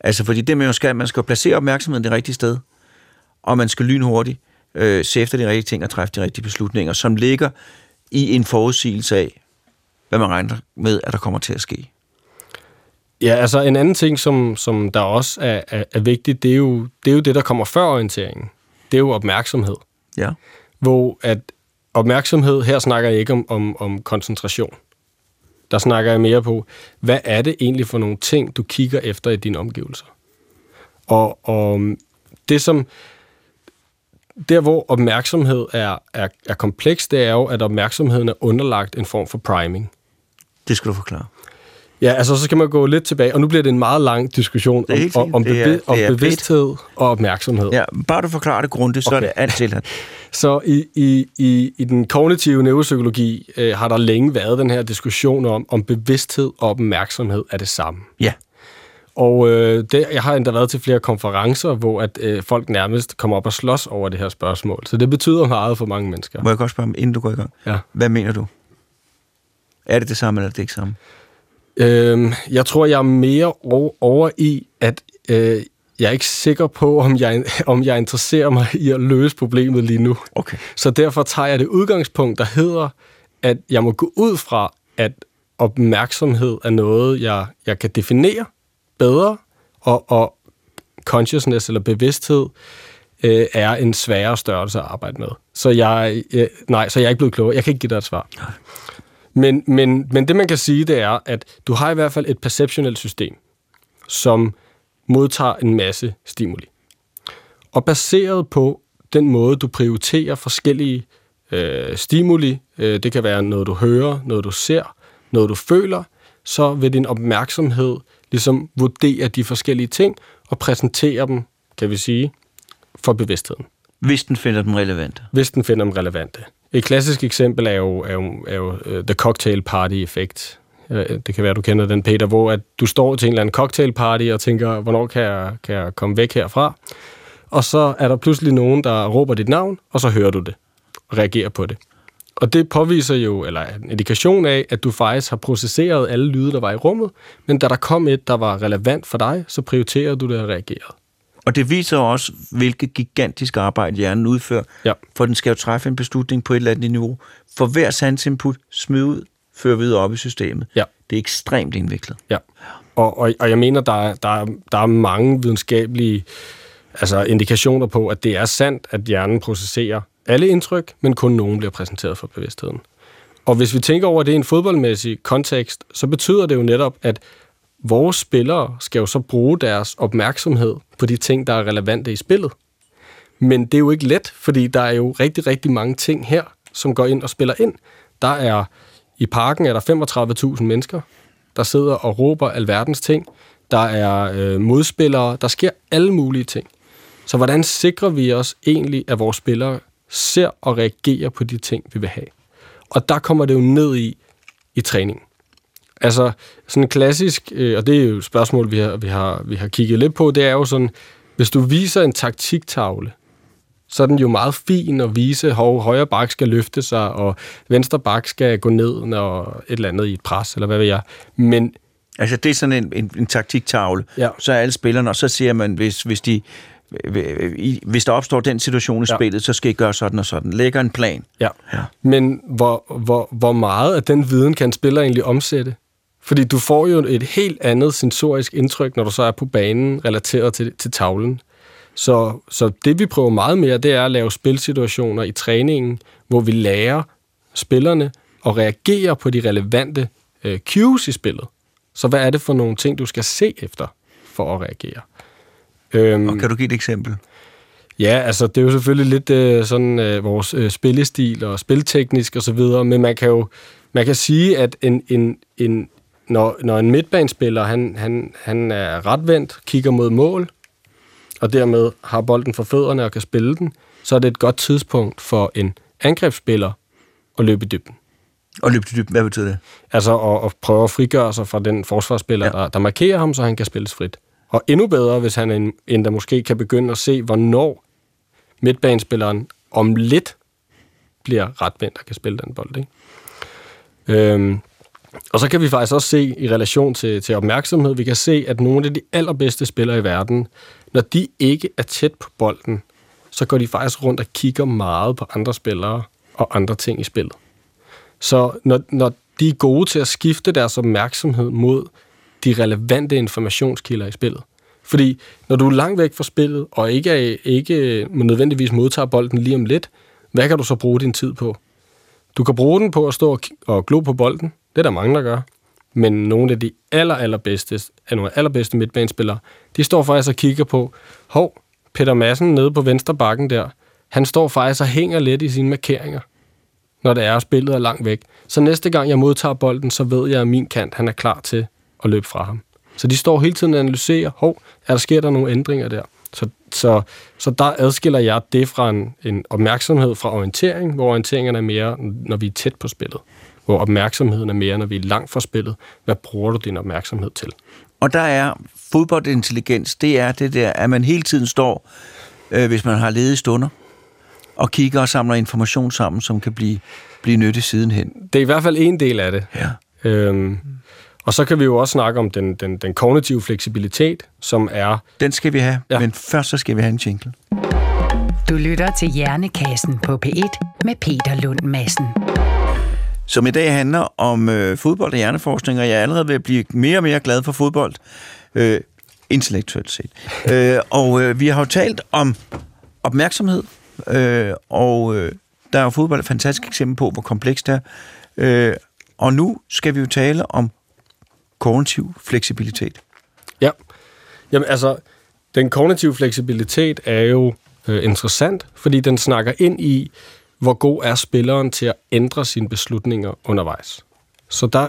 Altså, fordi det man jo skal, man skal placere opmærksomheden det rigtige sted, og man skal lynhurtigt øh, se efter de rigtige ting og træffe de rigtige beslutninger, som ligger i en forudsigelse af, hvad man regner med, at der kommer til at ske. Ja, altså en anden ting, som, som der også er, er, er vigtigt, det er, jo, det er jo det, der kommer før orienteringen. Det er jo opmærksomhed. Ja. Hvor at opmærksomhed, her snakker jeg ikke om, om, om koncentration. Der snakker jeg mere på, hvad er det egentlig for nogle ting, du kigger efter i dine omgivelser? Og, og det som, der hvor opmærksomhed er, er, er kompleks, det er jo, at opmærksomheden er underlagt en form for priming. Det skal du forklare. Ja, altså så skal man gå lidt tilbage, og nu bliver det en meget lang diskussion er om, om, er- bevi- det om er bevidsthed og opmærksomhed. Ja, bare du forklarer det grundigt, så okay. er det alt til. Så i, i, i, i den kognitive neuropsykologi øh, har der længe været den her diskussion om, om bevidsthed og opmærksomhed er det samme. Ja. Og øh, det, jeg har endda været til flere konferencer, hvor at øh, folk nærmest kommer op og slås over det her spørgsmål. Så det betyder meget for mange mennesker. Må jeg godt spørge, om, inden du går i gang? Ja. Hvad mener du? Er det det samme, eller er det ikke samme? Øhm, jeg tror, jeg er mere over, i, at øh, jeg er ikke sikker på, om jeg, om jeg interesserer mig i at løse problemet lige nu. Okay. Så derfor tager jeg det udgangspunkt, der hedder, at jeg må gå ud fra, at opmærksomhed er noget, jeg, jeg kan definere bedre, og, og consciousness eller bevidsthed øh, er en sværere størrelse at arbejde med. Så jeg, øh, nej, så jeg er ikke blevet klogere. Jeg kan ikke give dig et svar. Men, men, men det, man kan sige, det er, at du har i hvert fald et perceptionelt system, som modtager en masse stimuli. Og baseret på den måde, du prioriterer forskellige øh, stimuli, øh, det kan være noget, du hører, noget, du ser, noget, du føler, så vil din opmærksomhed ligesom vurdere de forskellige ting og præsentere dem, kan vi sige, for bevidstheden Hvis den finder dem relevante. hvis den finder dem relevante. Et klassisk eksempel er jo, er jo, er jo uh, The Cocktail Party Effect. Øh, det kan være, du kender den, Peter, hvor at du står til en eller anden cocktail party og tænker, hvornår kan jeg, kan jeg komme væk herfra? Og så er der pludselig nogen, der råber dit navn, og så hører du det og reagerer på det. Og det påviser jo, eller en indikation af, at du faktisk har processeret alle lyde, der var i rummet, men da der kom et, der var relevant for dig, så prioriterede du det og reagerede. Og det viser også, hvilket gigantisk arbejde hjernen udfører. Ja. For den skal jo træffe en beslutning på et eller andet niveau. For hver sansinput, smid ud, fører videre op i systemet. Ja. Det er ekstremt indviklet. Ja, og, og, og jeg mener, der er, der, er, der er mange videnskabelige altså indikationer på, at det er sandt, at hjernen processerer alle indtryk, men kun nogen bliver præsenteret for bevidstheden. Og hvis vi tænker over det i en fodboldmæssig kontekst, så betyder det jo netop, at vores spillere skal jo så bruge deres opmærksomhed på de ting, der er relevante i spillet. Men det er jo ikke let, fordi der er jo rigtig, rigtig mange ting her, som går ind og spiller ind. Der er i parken er der 35.000 mennesker, der sidder og råber alverdens ting. Der er øh, modspillere, der sker alle mulige ting. Så hvordan sikrer vi os egentlig, at vores spillere ser og reagerer på de ting, vi vil have? Og der kommer det jo ned i, i træning. Altså, sådan en klassisk, øh, og det er jo et spørgsmål, vi har, vi, har, vi har kigget lidt på, det er jo sådan, hvis du viser en taktiktavle, så er den jo meget fin at vise, at højre bak skal løfte sig, og venstre bak skal gå ned, når et eller andet i et pres, eller hvad ved jeg. Men Altså, det er sådan en, en, en taktiktavle. Ja. Så er alle spillerne, og så siger man, hvis, hvis, de, hvis der opstår den situation i Ja. spillet, så skal I gøre sådan og sådan. Lægger en plan. Ja. Ja. Men hvor, hvor, hvor meget af den viden kan en spiller egentlig omsætte? Fordi du får jo et helt andet sensorisk indtryk, når du så er på banen, relateret til, til tavlen. Så, så det vi prøver meget mere, det er at lave spilsituationer i træningen, hvor vi lærer spillerne at reagere på de relevante øh, cues i spillet. Så hvad er det for nogle ting, du skal se efter for at reagere? Øhm, Og kan du give et eksempel? Ja, altså det er jo selvfølgelig lidt øh, sådan øh, vores øh, spillestil og spilteknisk og så videre, men man kan jo man kan sige, at en, en, en, når, når en midtbanespiller han, han, han er retvendt, kigger mod mål, og dermed har bolden for fødderne og kan spille den, så er det et godt tidspunkt for en angrebsspiller at løbe i dybden. Og løb til dybden, hvad betyder det? Altså at, at prøve at frigøre sig fra den forsvarsspiller, ja. der, der markerer ham, så han kan spilles frit. Og endnu bedre, hvis han en- endda måske kan begynde at se, hvornår midtbanespilleren om lidt bliver retvendt og kan spille den bold. Ikke? Øhm, og så kan vi faktisk også se i relation til, til opmærksomhed, vi kan se, at nogle af de allerbedste spillere i verden, når de ikke er tæt på bolden, så går de faktisk rundt og kigger meget på andre spillere og andre ting i spillet. Så når, når de er gode til at skifte deres opmærksomhed mod de relevante informationskilder i spillet. Fordi når du er langt væk fra spillet, og ikke, er, ikke nødvendigvis modtager bolden lige om lidt, hvad kan du så bruge din tid på? Du kan bruge den på at stå og, og glo på bolden. Det er der mange, der gør. Men nogle af de aller, allerbedste, af nogle allerbedste midtbanespillere, de står faktisk og kigger på, hov, Peter Madsen nede på venstre bakken der, han står faktisk og hænger lidt i sine markeringer når det er, at spillet er langt væk. Så næste gang jeg modtager bolden, så ved jeg, at min kant han er klar til at løbe fra ham. Så de står hele tiden og analyserer, hov, er der sker der nogle ændringer der? Så, så, så der adskiller jeg det fra en, en opmærksomhed fra orientering, hvor orienteringen er mere, når vi er tæt på spillet. Hvor opmærksomheden er mere, når vi er langt fra spillet. Hvad bruger du din opmærksomhed til? Og der er fodboldintelligens, det er det der, at man hele tiden står, øh, hvis man har ledige stunder, og kigger og samler information sammen, som kan blive, blive nyttig sidenhen. Det er i hvert fald en del af det. Ja. Øhm, og så kan vi jo også snakke om den, den, den kognitive fleksibilitet, som er Den skal vi have, ja. Ja. men først så skal vi have en jingle. Du lytter til Hjernekassen på P1 med Peter Lund Madsen. Som i dag handler om øh, fodbold og hjerneforskning, og jeg er allerede ved at blive mere og mere glad for fodbold, øh, intellektuelt set. øh, og øh, vi har jo talt om opmærksomhed, øh, og øh, der er jo fodbold et fantastisk eksempel på, hvor komplekst det er. Øh, og nu skal vi jo tale om kognitiv fleksibilitet. Ja. Jamen altså, den kognitive fleksibilitet er jo øh, interessant, fordi den snakker ind i, hvor god er spilleren til at ændre sine beslutninger undervejs. Så der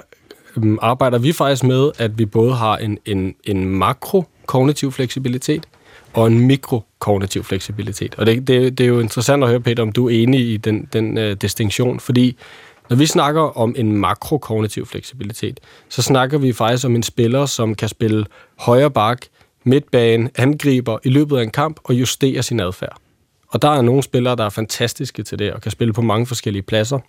øhm, arbejder vi faktisk med, at vi både har en, en, en makrokognitiv fleksibilitet og en mikrokognitiv fleksibilitet. Og det, det, det er jo interessant at høre, Peter, om du er enig i den, den øh, distinktion, fordi når vi snakker om en makrokognitiv fleksibilitet, så snakker vi faktisk om en spiller, som kan spille højre bak, midtbane, angriber i løbet af en kamp og justere sin adfærd. Og der er nogle spillere, der er fantastiske til det og kan spille på mange forskellige pladser.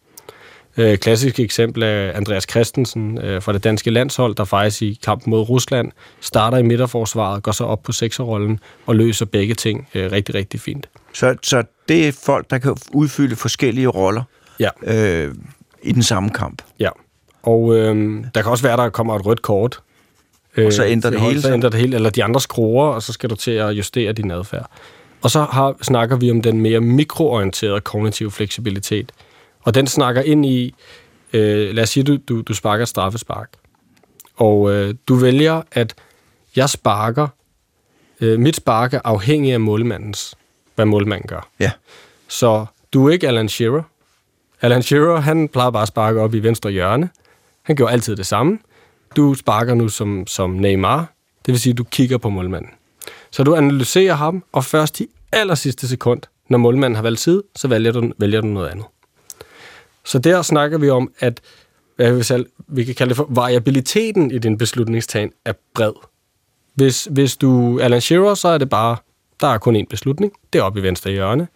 Øh, klassisk eksempel er Andreas Christensen øh, fra det danske landshold, der faktisk i kampen mod Rusland starter i midterforsvaret, går så op på sekserrollen og løser begge ting øh, rigtig, rigtig fint. Så, så det er folk, der kan udfylde forskellige roller Ja. øh, i den samme kamp. Ja, og øh, der kan også være, der kommer et rødt kort. Øh, Og så ændrer til det hele Så ændrer det hele, eller de andre skruer, og så skal du til at justere din adfærd. Og så har, snakker vi om den mere mikroorienterede kognitive fleksibilitet. Og den snakker ind i, øh, lad os sige, du, du, du sparker et straffespark. Og øh, du vælger, at jeg sparker, øh, mit spark er afhængig af målmandens, hvad målmanden gør. Ja. Så du er ikke Alan Shearer. Alan Shearer, han plejede bare at sparke op i venstre hjørne. Han gjorde altid det samme. Du sparker nu som, som Neymar. Det vil sige, at du kigger på målmanden. Så du analyserer ham, og først i aller sidste sekund, når målmanden har valgt side, så vælger du, vælger du noget andet. Så der snakker vi om, at hvad vi, selv, vi kan kalde det for variabiliteten i din beslutningstagen er bred. Hvis, hvis du er Alan Shearer, så er det bare, der er kun én beslutning. Det er oppe i venstre hjørne.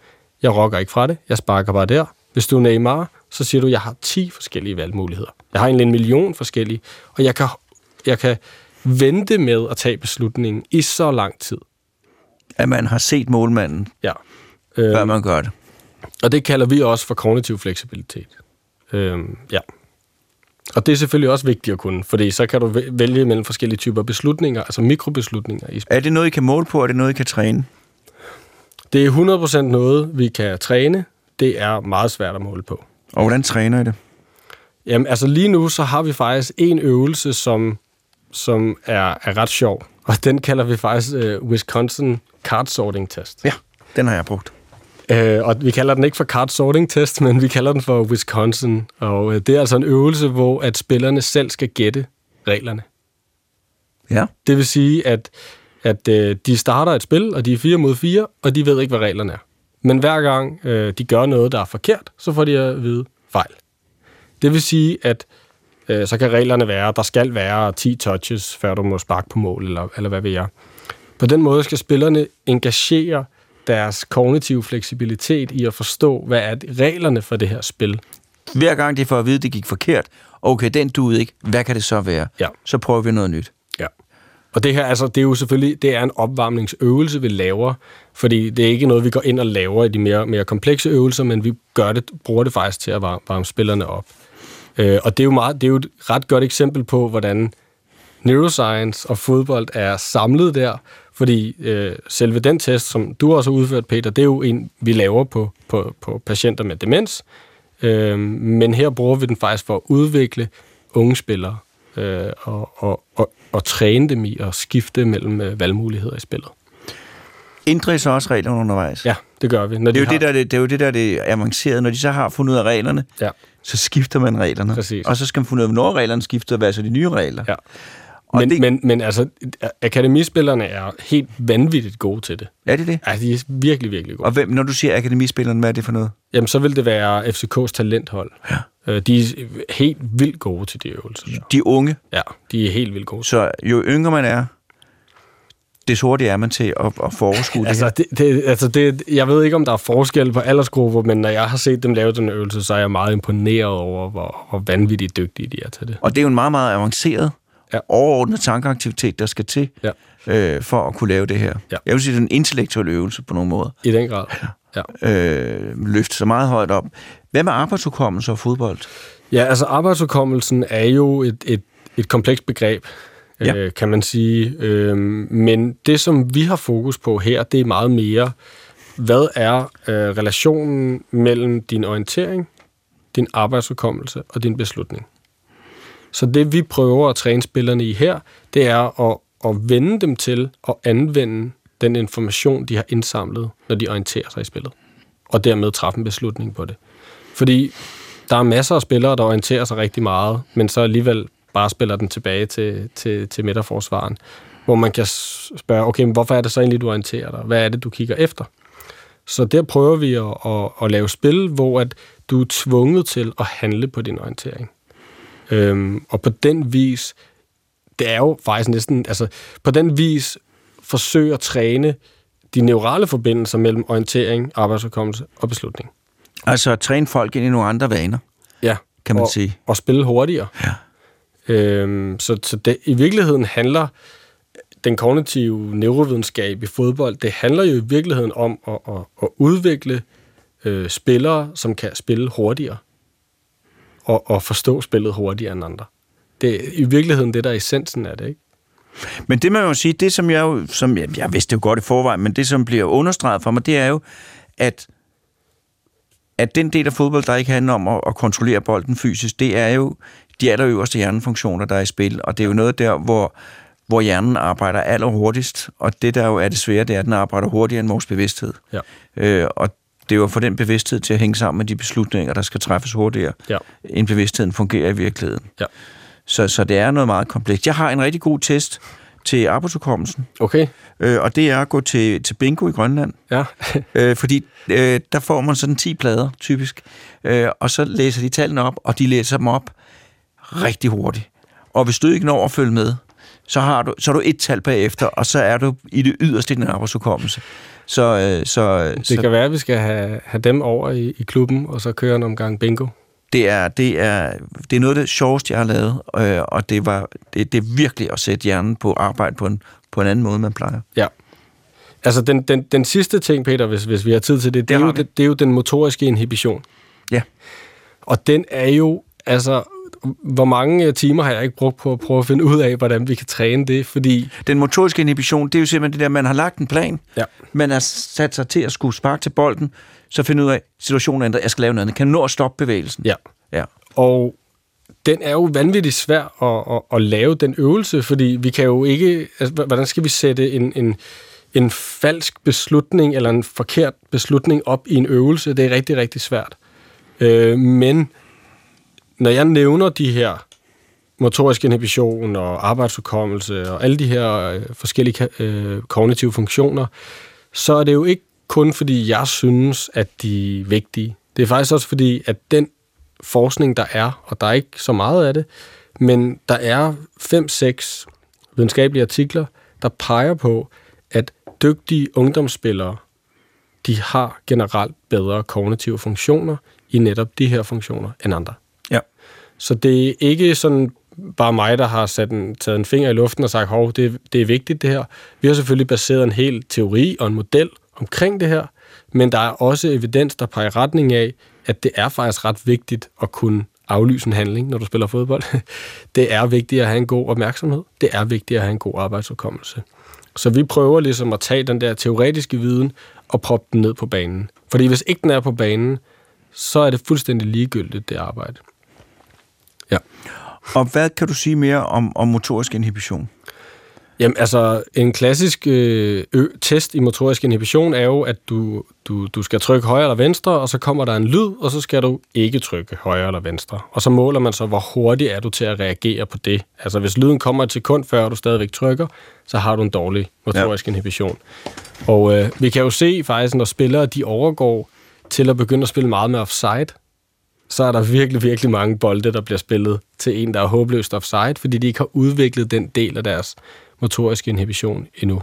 Jeg rokker ikke fra det. Jeg sparker bare der. Hvis du er Neymar, så siger du, jeg har 10 forskellige valgmuligheder. Jeg har egentlig en million forskellige, og jeg kan, jeg kan vente med at tage beslutningen i så lang tid. At man har set målmanden, Ja. før Øhm, man gør det. og det kalder vi også for kognitiv fleksibilitet. Øhm, ja. Og det er selvfølgelig også vigtigt at kunne, fordi så kan du væ- vælge mellem forskellige typer beslutninger, altså mikrobeslutninger i. Er det noget, I kan måle på, og er det noget, I kan træne? Det er 100% noget, vi kan træne. Det er meget svært at måle på. Og hvordan træner I det? Jamen, altså lige nu, så har vi faktisk en øvelse, som, som er, er ret sjov. Og den kalder vi faktisk uh, Wisconsin Card Sorting Test. Ja, den har jeg brugt. Øh, og vi kalder den ikke for card sorting test, men vi kalder den for Wisconsin. Og øh, det er altså en øvelse, hvor at spillerne selv skal gætte reglerne. Ja. Det vil sige, at, at øh, de starter et spil, og de er fire mod fire, og de ved ikke, hvad reglerne er. Men hver gang øh, de gør noget, der er forkert, så får de at vide fejl. Det vil sige, at øh, så kan reglerne være, at der skal være 10 touches, før du må sparke på mål, eller, eller hvad ved jeg. På den måde skal spillerne engagere deres kognitive fleksibilitet i at forstå, hvad er reglerne for det her spil. Hver gang de får at vide, at det gik forkert, okay, den duede ikke, hvad kan det så være? Ja. Så prøver vi noget nyt. Ja. Og det her, altså, det er jo selvfølgelig, det er en opvarmningsøvelse, vi laver, fordi det er ikke noget, vi går ind og laver i de mere, mere komplekse øvelser, men vi gør det, bruger det faktisk til at varme, varme spillerne op. Øh, og det er, jo meget, det er jo et ret godt eksempel på, hvordan neuroscience og fodbold er samlet der, fordi øh, selve den test, som du også har udført, Peter, det er jo en, vi laver på, på, på patienter med demens, øh, men her bruger vi den faktisk for at udvikle unge spillere øh, og, og, og, og træne dem i at skifte mellem øh, valgmuligheder i spillet. Så også reglerne undervejs? Ja, det gør vi. Når Det er, de jo det, der, det, det er jo det, der det er avanceret. Når de så har fundet ud af reglerne, Ja, så skifter man reglerne. Præcis. Og så skal man finde ud af, hvornår reglerne skifter, og hvad er så de nye regler. ja. Og Men, det- men, men altså, akademispillerne er helt vanvittigt gode til det. Er det det? Ja, de er virkelig, virkelig gode. Og hvem, når du siger akademispilleren, hvad er det for noget? Jamen, så vil det være FCK's talenthold. Ja. Øh, de er helt vildt gode til de øvelser. De unge. Ja, de er helt vildt gode. Så jo yngre man er, des hurtigere er man til at, at foreskue det Altså, det, det, altså det, jeg ved ikke, om der er forskel på aldersgrupper, men når jeg har set dem lave den øvelse, så er jeg meget imponeret over, hvor, hvor vanvittigt dygtige de er til det. Og det er jo en meget, meget avanceret, Ja. ja. overordnet tankeaktivitet, der skal til Ja. øh, for at kunne lave det her. Ja. Jeg vil sige, det er en intellektuel øvelse på nogle måder. I den grad. Ja. Øh, løfte så meget højt op. Hvad med arbejdsudkommelse og fodbold? Ja, altså arbejdsudkommelsen er jo et, et, et komplekst begreb, ja. Øh, kan man sige. Øhm, men det, som vi har fokus på her, det er meget mere, hvad er øh, relationen mellem din orientering, din arbejdsudkommelse og din beslutning. Så det, vi prøver at træne spillerne i her, det er at, at vende dem til at anvende den information, de har indsamlet, når de orienterer sig i spillet. Og dermed træffe en beslutning på det. Fordi der er masser af spillere, der orienterer sig rigtig meget, men så alligevel bare spiller den tilbage til, til, til midterforsvaren. Hvor man kan spørge, okay, men hvorfor er det så egentlig, du orienterer dig? Hvad er det, du kigger efter? Så der prøver vi at, at, at lave spil, hvor at du er tvunget til at handle på din orientering. Øhm, og på den vis, det er jo faktisk næsten, altså på den vis forsøge at træne de neurale forbindelser mellem orientering, arbejdsudkommelse og beslutning. Altså at træne folk ind i nogle andre vaner, Ja, kan man og, sige. og spille hurtigere. Ja. Øhm, så så det, i virkeligheden handler den kognitive neurovidenskab i fodbold, det handler jo i virkeligheden om at, at, at udvikle øh, spillere, som kan spille hurtigere og, og forstå spillet hurtigere end andre. Det er i virkeligheden det, der er essensen af det, ikke? Men det må jeg jo sige, det som jeg jo, som jeg, jeg vidste jo godt i forvejen, men det som bliver understreget for mig, det er jo, at, at den del af fodbold, der ikke handler om at, at kontrollere bolden fysisk, det er jo de allerøverste hjernefunktioner, der er i spil, og det er jo noget der, hvor, hvor hjernen arbejder allerhurtigst, og det der jo er det svære, det er, at den arbejder hurtigere end vores bevidsthed. Ja. Øh, og det er jo for den bevidsthed til at hænge sammen med de beslutninger, der skal træffes hurtigere, Ja. end bevidstheden fungerer i virkeligheden. Ja. Så, så det er noget meget komplekst. Jeg har en rigtig god test til arbejdsudkommelsen, Okay, øh, og det er at gå til, til bingo i Grønland. ja. Øh, fordi øh, der får man sådan 10 plader, typisk, øh, og så læser de tallene op, og de læser dem op rigtig hurtigt. Og hvis du ikke når at følge med, så, har du, så er du et tal bagefter, og så er du i det yderste din arbejdsudkommelse. Så, øh, så, Det så kan være, at vi skal have, have dem over i, i klubben, og så køre en omgang bingo. det, er, det, er, det er noget af det sjoveste, jeg har lavet, øh, og det, var, det, det er virkelig at sætte hjernen på arbejde på en, på en anden måde, man plejer. Ja. Altså, den, den, den sidste ting, Peter, hvis, hvis vi har tid til det, det, Det er, jo, det, det er jo den motoriske inhibition. Ja. Og den er jo, altså, hvor mange timer har jeg ikke brugt på at prøve at finde ud af, hvordan vi kan træne det, fordi... Den motoriske inhibition, det er jo simpelthen det der, man har lagt en plan, Ja. man har sat sig til at skulle sparke til bolden, så finder ud af, at situationen er ændret, jeg skal lave noget andet. Kan nå at stoppe bevægelsen? Ja. ja. Og den er jo vanvittigt svær at, at, at lave, den øvelse, fordi vi kan jo ikke... Altså, hvordan skal vi sætte en, en, en falsk beslutning eller en forkert beslutning op i en øvelse? Det er rigtig, rigtig svært. Øh, men når jeg nævner de her motorisk inhibition og arbejdsudkommelse og alle de her øh, forskellige øh, kognitive funktioner, så er det jo ikke kun fordi jeg synes, at de er vigtige. Det er faktisk også fordi, at den forskning, der er, og der er ikke så meget af det, men der er fem-seks videnskabelige artikler, der peger på, at dygtige ungdomsspillere, de har generelt bedre kognitive funktioner i netop de her funktioner end andre. Så det er ikke sådan bare mig, der har sat en, taget en finger i luften og sagt, hov, det, det er vigtigt det her. Vi har selvfølgelig baseret en hel teori og en model omkring det her, men der er også evidens, der peger i retning af, at det er faktisk ret vigtigt at kunne aflyse en handling, når du spiller fodbold. Det er vigtigt at have en god opmærksomhed. Det er vigtigt at have en god arbejdsudkommelse. Så vi prøver ligesom at tage den der teoretiske viden og proppe den ned på banen. Fordi hvis ikke den er på banen, så er det fuldstændig ligegyldigt, det arbejde. Ja. Og hvad kan du sige mere om, om motorisk inhibition? Jamen altså, en klassisk øh, test i motorisk inhibition er jo, at du, du, du skal trykke højre eller venstre, og så kommer der en lyd, og så skal du ikke trykke højre eller venstre. Og så måler man så, hvor hurtigt er du til at reagere på det. Altså hvis lyden kommer et sekund før du stadigvæk trykker, så har du en dårlig motorisk ja. inhibition. Og øh, vi kan jo se faktisk, når spillere de overgår til at begynde at spille meget med offside, så er der virkelig, virkelig mange bolde, der bliver spillet til en, der er håbløst offside, fordi de ikke har udviklet den del af deres motoriske inhibition endnu.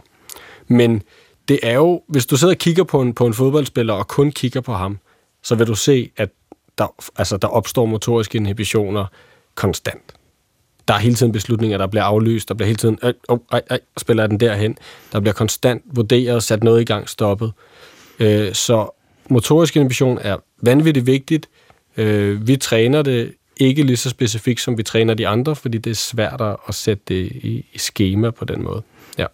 Men det er jo, hvis du sidder og kigger på en, på en fodboldspiller og kun kigger på ham, så vil du se, at der, altså, der opstår motoriske inhibitioner konstant. Der er hele tiden beslutninger, der bliver aflyst, der bliver hele tiden, øh, øh, øh, spiller jeg den derhen. Der bliver konstant vurderet, sat noget i gang, stoppet. Øh, så motorisk inhibition er vanvittigt vigtigt. Øh, vi træner det ikke lige så specifikt, som vi træner de andre, fordi det er svært at sætte det i, i schema på den måde. Ja.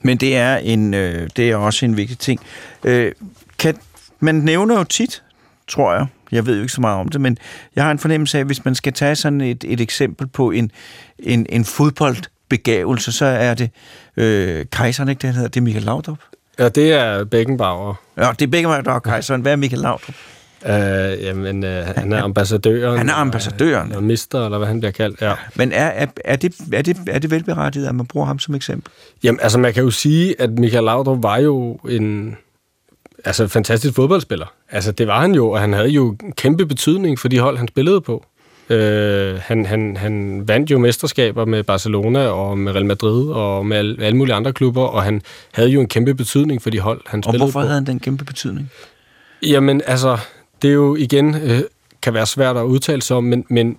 Men det er, en, øh, det er også en vigtig ting. Øh, kan, man nævner jo tit, tror jeg, jeg ved jo ikke så meget om det, men jeg har en fornemmelse af, at hvis man skal tage sådan et, et eksempel på en, en, en fodboldbegavelse, så er det øh, kejseren, ikke det han hedder? Det er Michael Laudrup. ja, det er Beckenbauer. Ja, det er mig, der er kejseren. Hvad er Michael Laudrup? Øh, jamen, øh, han er ambassadøren. Han er ambassadøren. Eller mister, eller hvad han bliver kaldt. Ja. Men er, er, er, det, er, det, er det velberettiget, at man bruger ham som eksempel? Jamen, altså man kan jo sige, at Michael Laudrup var jo en altså, fantastisk fodboldspiller. Altså det var han jo, og han havde jo kæmpe betydning for de hold, han spillede på. Øh, han, han, han vandt jo mesterskaber med Barcelona og med Real Madrid og med alle, alle mulige andre klubber, og han havde jo en kæmpe betydning for de hold, han Og spillede hvorfor på. havde han den kæmpe betydning? Jamen, altså, det er jo igen, øh, kan være svært at udtale sig om, men, men,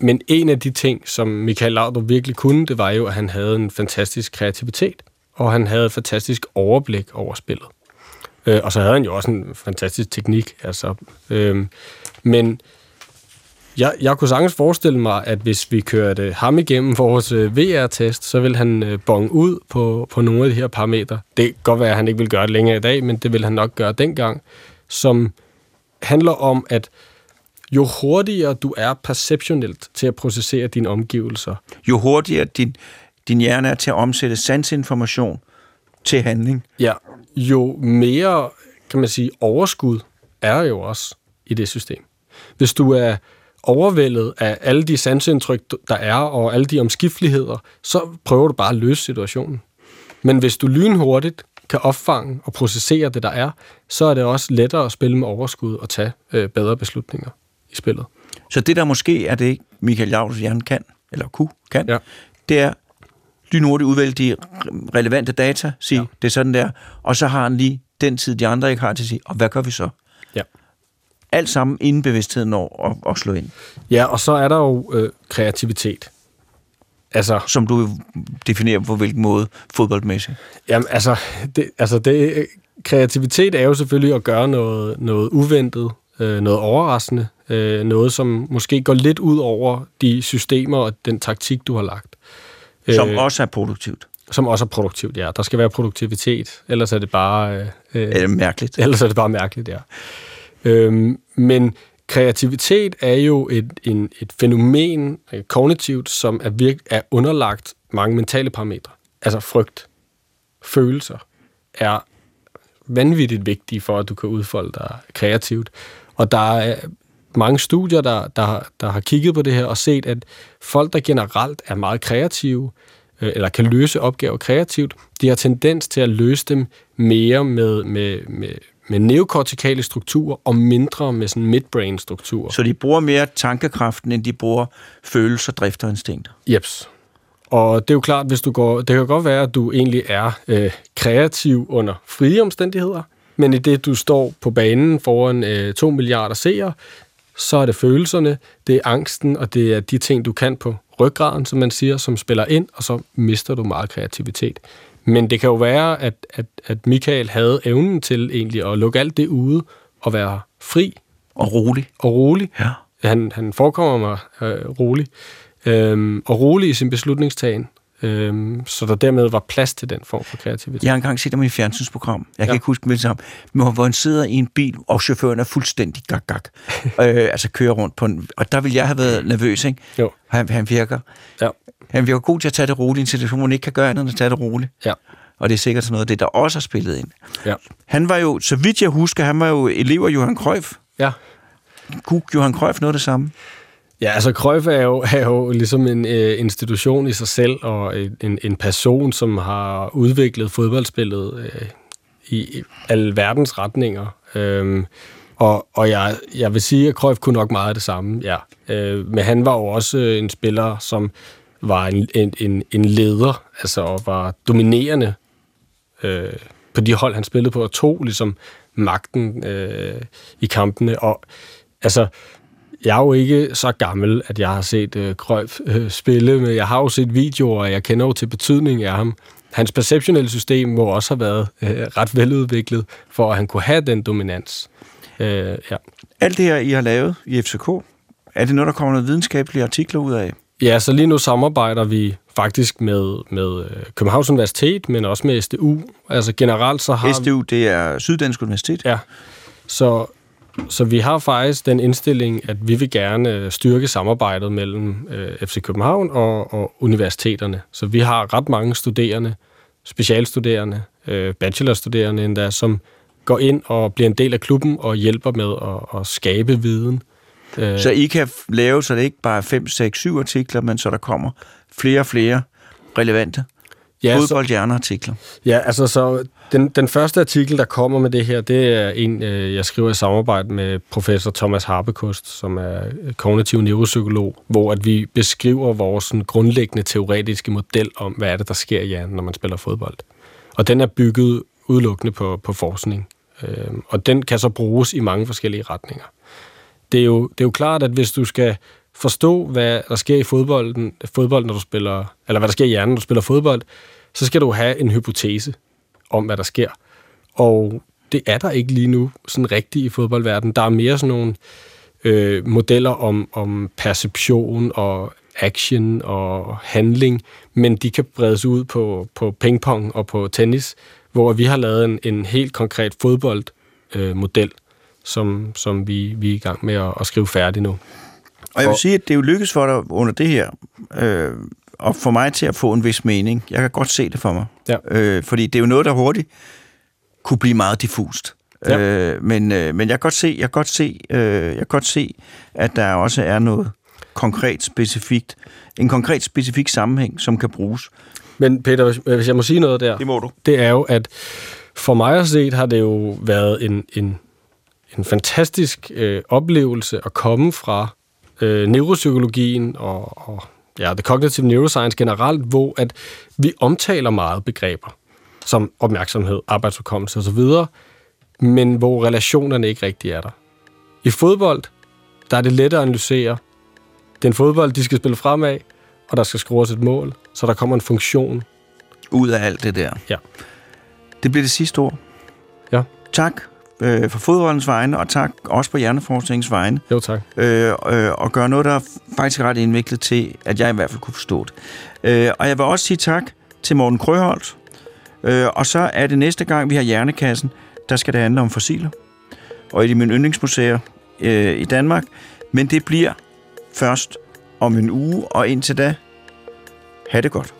men en af de ting, som Michael Laudrup virkelig kunne, det var jo, at han havde en fantastisk kreativitet, og han havde et fantastisk overblik over spillet. Øh, og så havde han jo også en fantastisk teknik, altså. Øh, men jeg, jeg kunne sagtens forestille mig, at hvis vi kørte ham igennem vores øh, VR-test, så vil han øh, bonge ud på, på nogle af de her parametre. Det kan godt være, at han ikke vil gøre det længere i dag, men det vil han nok gøre dengang, som handler om, at jo hurtigere du er perceptionelt til at processere dine omgivelser, Jo hurtigere din, din hjerne er til at omsætte sansinformation til handling. ja, jo mere, kan man sige, overskud er jo også i det system. Hvis du er overvældet af alle de sansindtryk, der er, og alle de omskifteligheder, så prøver du bare at løse situationen. Men hvis du lynhurtigt kan opfange og processere det, der er, så er det også lettere at spille med overskud og tage øh, bedre beslutninger i spillet. Så det, der måske er det, Michael Javs hjerne kan, eller kunne kan, Ja. det er lynhurtigt udvælge de relevante data, sige, ja. det er sådan der, og så har han lige den tid, de andre ikke har til at sige, og hvad gør vi så? Ja. Alt sammen inden bevidstheden når at, at slå ind, Ja, og så er der jo øh, kreativitet. Altså, som du definerer på hvilken måde fodboldmæssigt. Jamen, altså, det, altså det, kreativitet er jo selvfølgelig at gøre noget, noget uventet, øh, noget overraskende, øh, noget, som måske går lidt ud over de systemer og den taktik, du har lagt. Som Øh, også er produktivt. som også er produktivt, ja. Der skal være produktivitet, ellers er det bare... Øh, øh, mærkeligt? Ellers er det bare mærkeligt, ja. Øhm, men kreativitet er jo et, en, et fænomen øh, kognitivt, som er, virk, er underlagt mange mentale parametre. Altså frygt, følelser er vanvittigt vigtige for, at du kan udfolde dig kreativt. Og der er øh, mange studier, der, der, der har kigget på det her og set, at folk, der generelt er meget kreative, øh, eller kan løse opgaver kreativt, de har tendens til at løse dem mere med, med, med, med neokortikale strukturer og mindre med sådan midbrain strukturer. Så de bruger mere tankekraften, end de bruger følelser, drift og instinkter. Jeps. Og det er jo klart, hvis du går, det kan godt være, at du egentlig er øh, kreativ under frie omstændigheder, men i det, du står på banen foran øh, 2 milliarder seere, så er det følelserne, det er angsten, og det er de ting, du kan på ryggraden, som man siger, som spiller ind, og så mister du meget kreativitet. Men det kan jo være, at, at, at Michael havde evnen til egentlig at lukke alt det ude og være fri Og rolig. og rolig. Ja. Han, han forekommer mig øh, rolig. Øhm, og rolig i sin beslutningstagen. Øhm, så der dermed var plads til den form for kreativitet. Jeg har engang set ham i et fjernsynsprogram. Jeg kan Ja. ikke huske det sammen. Men hvor han sidder i en bil, og chaufføren er fuldstændig gak gak. øh, altså kører rundt på en... Og der ville jeg have været nervøs, ikke? Jo. Han, han virker... Ja. Han virker god til at tage det roligt i en situation, hvor man ikke kan gøre andet end at tage det roligt. Ja. Og det er sikkert sådan noget af det, der også har spillet ind. Ja. Han var jo, så vidt jeg husker, han var jo elev af Johan Cruyff. ja. Kunne Johan Cruyff noget det samme? Ja, altså Cruyff er jo, er jo ligesom en øh, institution i sig selv, og en, en, person, som har udviklet fodboldspillet øh, i, i alle verdens retninger. Øhm, og og jeg, jeg vil sige, at Cruyff kunne nok meget af det samme, ja. Øh, men han var jo også øh, en spiller, som var en, en, en, en leder, altså og var dominerende øh, på de hold, han spillede på, og tog ligesom magten øh, i kampene. Og altså, jeg er jo ikke så gammel, at jeg har set øh, Cruyff øh, spille, men jeg har jo set videoer, og jeg kender jo til betydningen af ham. Hans perceptionelle system må også have været øh, ret veludviklet, for at han kunne have den dominans. Øh, ja. Alt det her, I har lavet i FCK, er det noget, der kommer noget videnskabelige artikler ud af? ja, så lige nu samarbejder vi faktisk med, med øh, Københavns Universitet, men også med SDU. Altså generelt så har SDU, det er Syddansk Universitet. Ja, så, så vi har faktisk den indstilling, at vi vil gerne øh, styrke samarbejdet mellem øh, FC København og, og universiteterne. Så vi har ret mange studerende, specialstuderende, øh, bachelorstuderende endda, som går ind og bliver en del af klubben og hjælper med at, at skabe viden. Så I kan lave, så det ikke bare er 5, 6, 7 artikler, men så der kommer flere og flere relevante ja, fodboldhjerneartikler. Ja, altså så den, den første artikel, der kommer med det her, det er en, øh, jeg skriver i samarbejde med professor Thomas Harbekost, som er øh, kognitiv neuropsykolog, hvor at vi beskriver vores sådan, grundlæggende teoretiske model om, hvad er det, der sker i hjernen, når man spiller fodbold. Og den er bygget udelukkende på, på forskning. Øh, og den kan så bruges i mange forskellige retninger. Det er, jo, det er jo klart, at hvis du skal forstå, hvad der sker i fodbolden, fodbold, når du spiller, eller hvad der sker i hjernen, når du spiller fodbold, så skal du have en hypotese om, hvad der sker. Og det er der ikke lige nu sådan rigtigt i fodboldverdenen. Der er mere sådan nogle øh, modeller om, om perception og action og handling, men de kan bredes ud på, på pingpong og på tennis, hvor vi har lavet en, en helt konkret fodboldmodel, øh, model, som, som vi, vi er i gang med at, at skrive færdig nu. Og jeg vil sige, at det er jo lykkedes for dig under det her, øh, og for mig til at få en vis mening. Jeg kan godt se det for mig. Ja. Øh, fordi det er jo noget, der hurtigt kunne blive meget diffust. Ja. Øh, men, øh, men jeg kan godt se, jeg kan godt se, øh, jeg kan godt se, at der også er noget konkret specifikt, en konkret specifik sammenhæng, som kan bruges. Men Peter, hvis, jeg må sige noget der, Det må du. det er jo, at for mig at se har det jo været en, en, en fantastisk øh, oplevelse at komme fra øh, neuropsykologien og, og ja, det cognitive neuroscience generelt, hvor at vi omtaler meget begreber som opmærksomhed, arbejdsudkommelse osv., men hvor relationerne ikke rigtig er der. I fodbold, der er det let at analysere. Den fodbold, de skal spille fremad, og der skal scores et mål, så der kommer en funktion. Ud af alt det der. Ja. Det bliver det sidste ord. Ja. Tak øh, for fodboldens vegne, og tak også på hjerneforskningens vegne. Jo, tak. øh, øh, og gøre noget, der er faktisk ret indviklet til, at jeg i hvert fald kunne forstå det. Øh, og jeg vil også sige tak til Morten Krøholt. Øh, og så er det næste gang, vi har Hjernekassen, der skal det handle om fossiler. Og et af mine yndlingsmuseer øh, i Danmark. Men det bliver først om en uge, og indtil da, ha' det godt.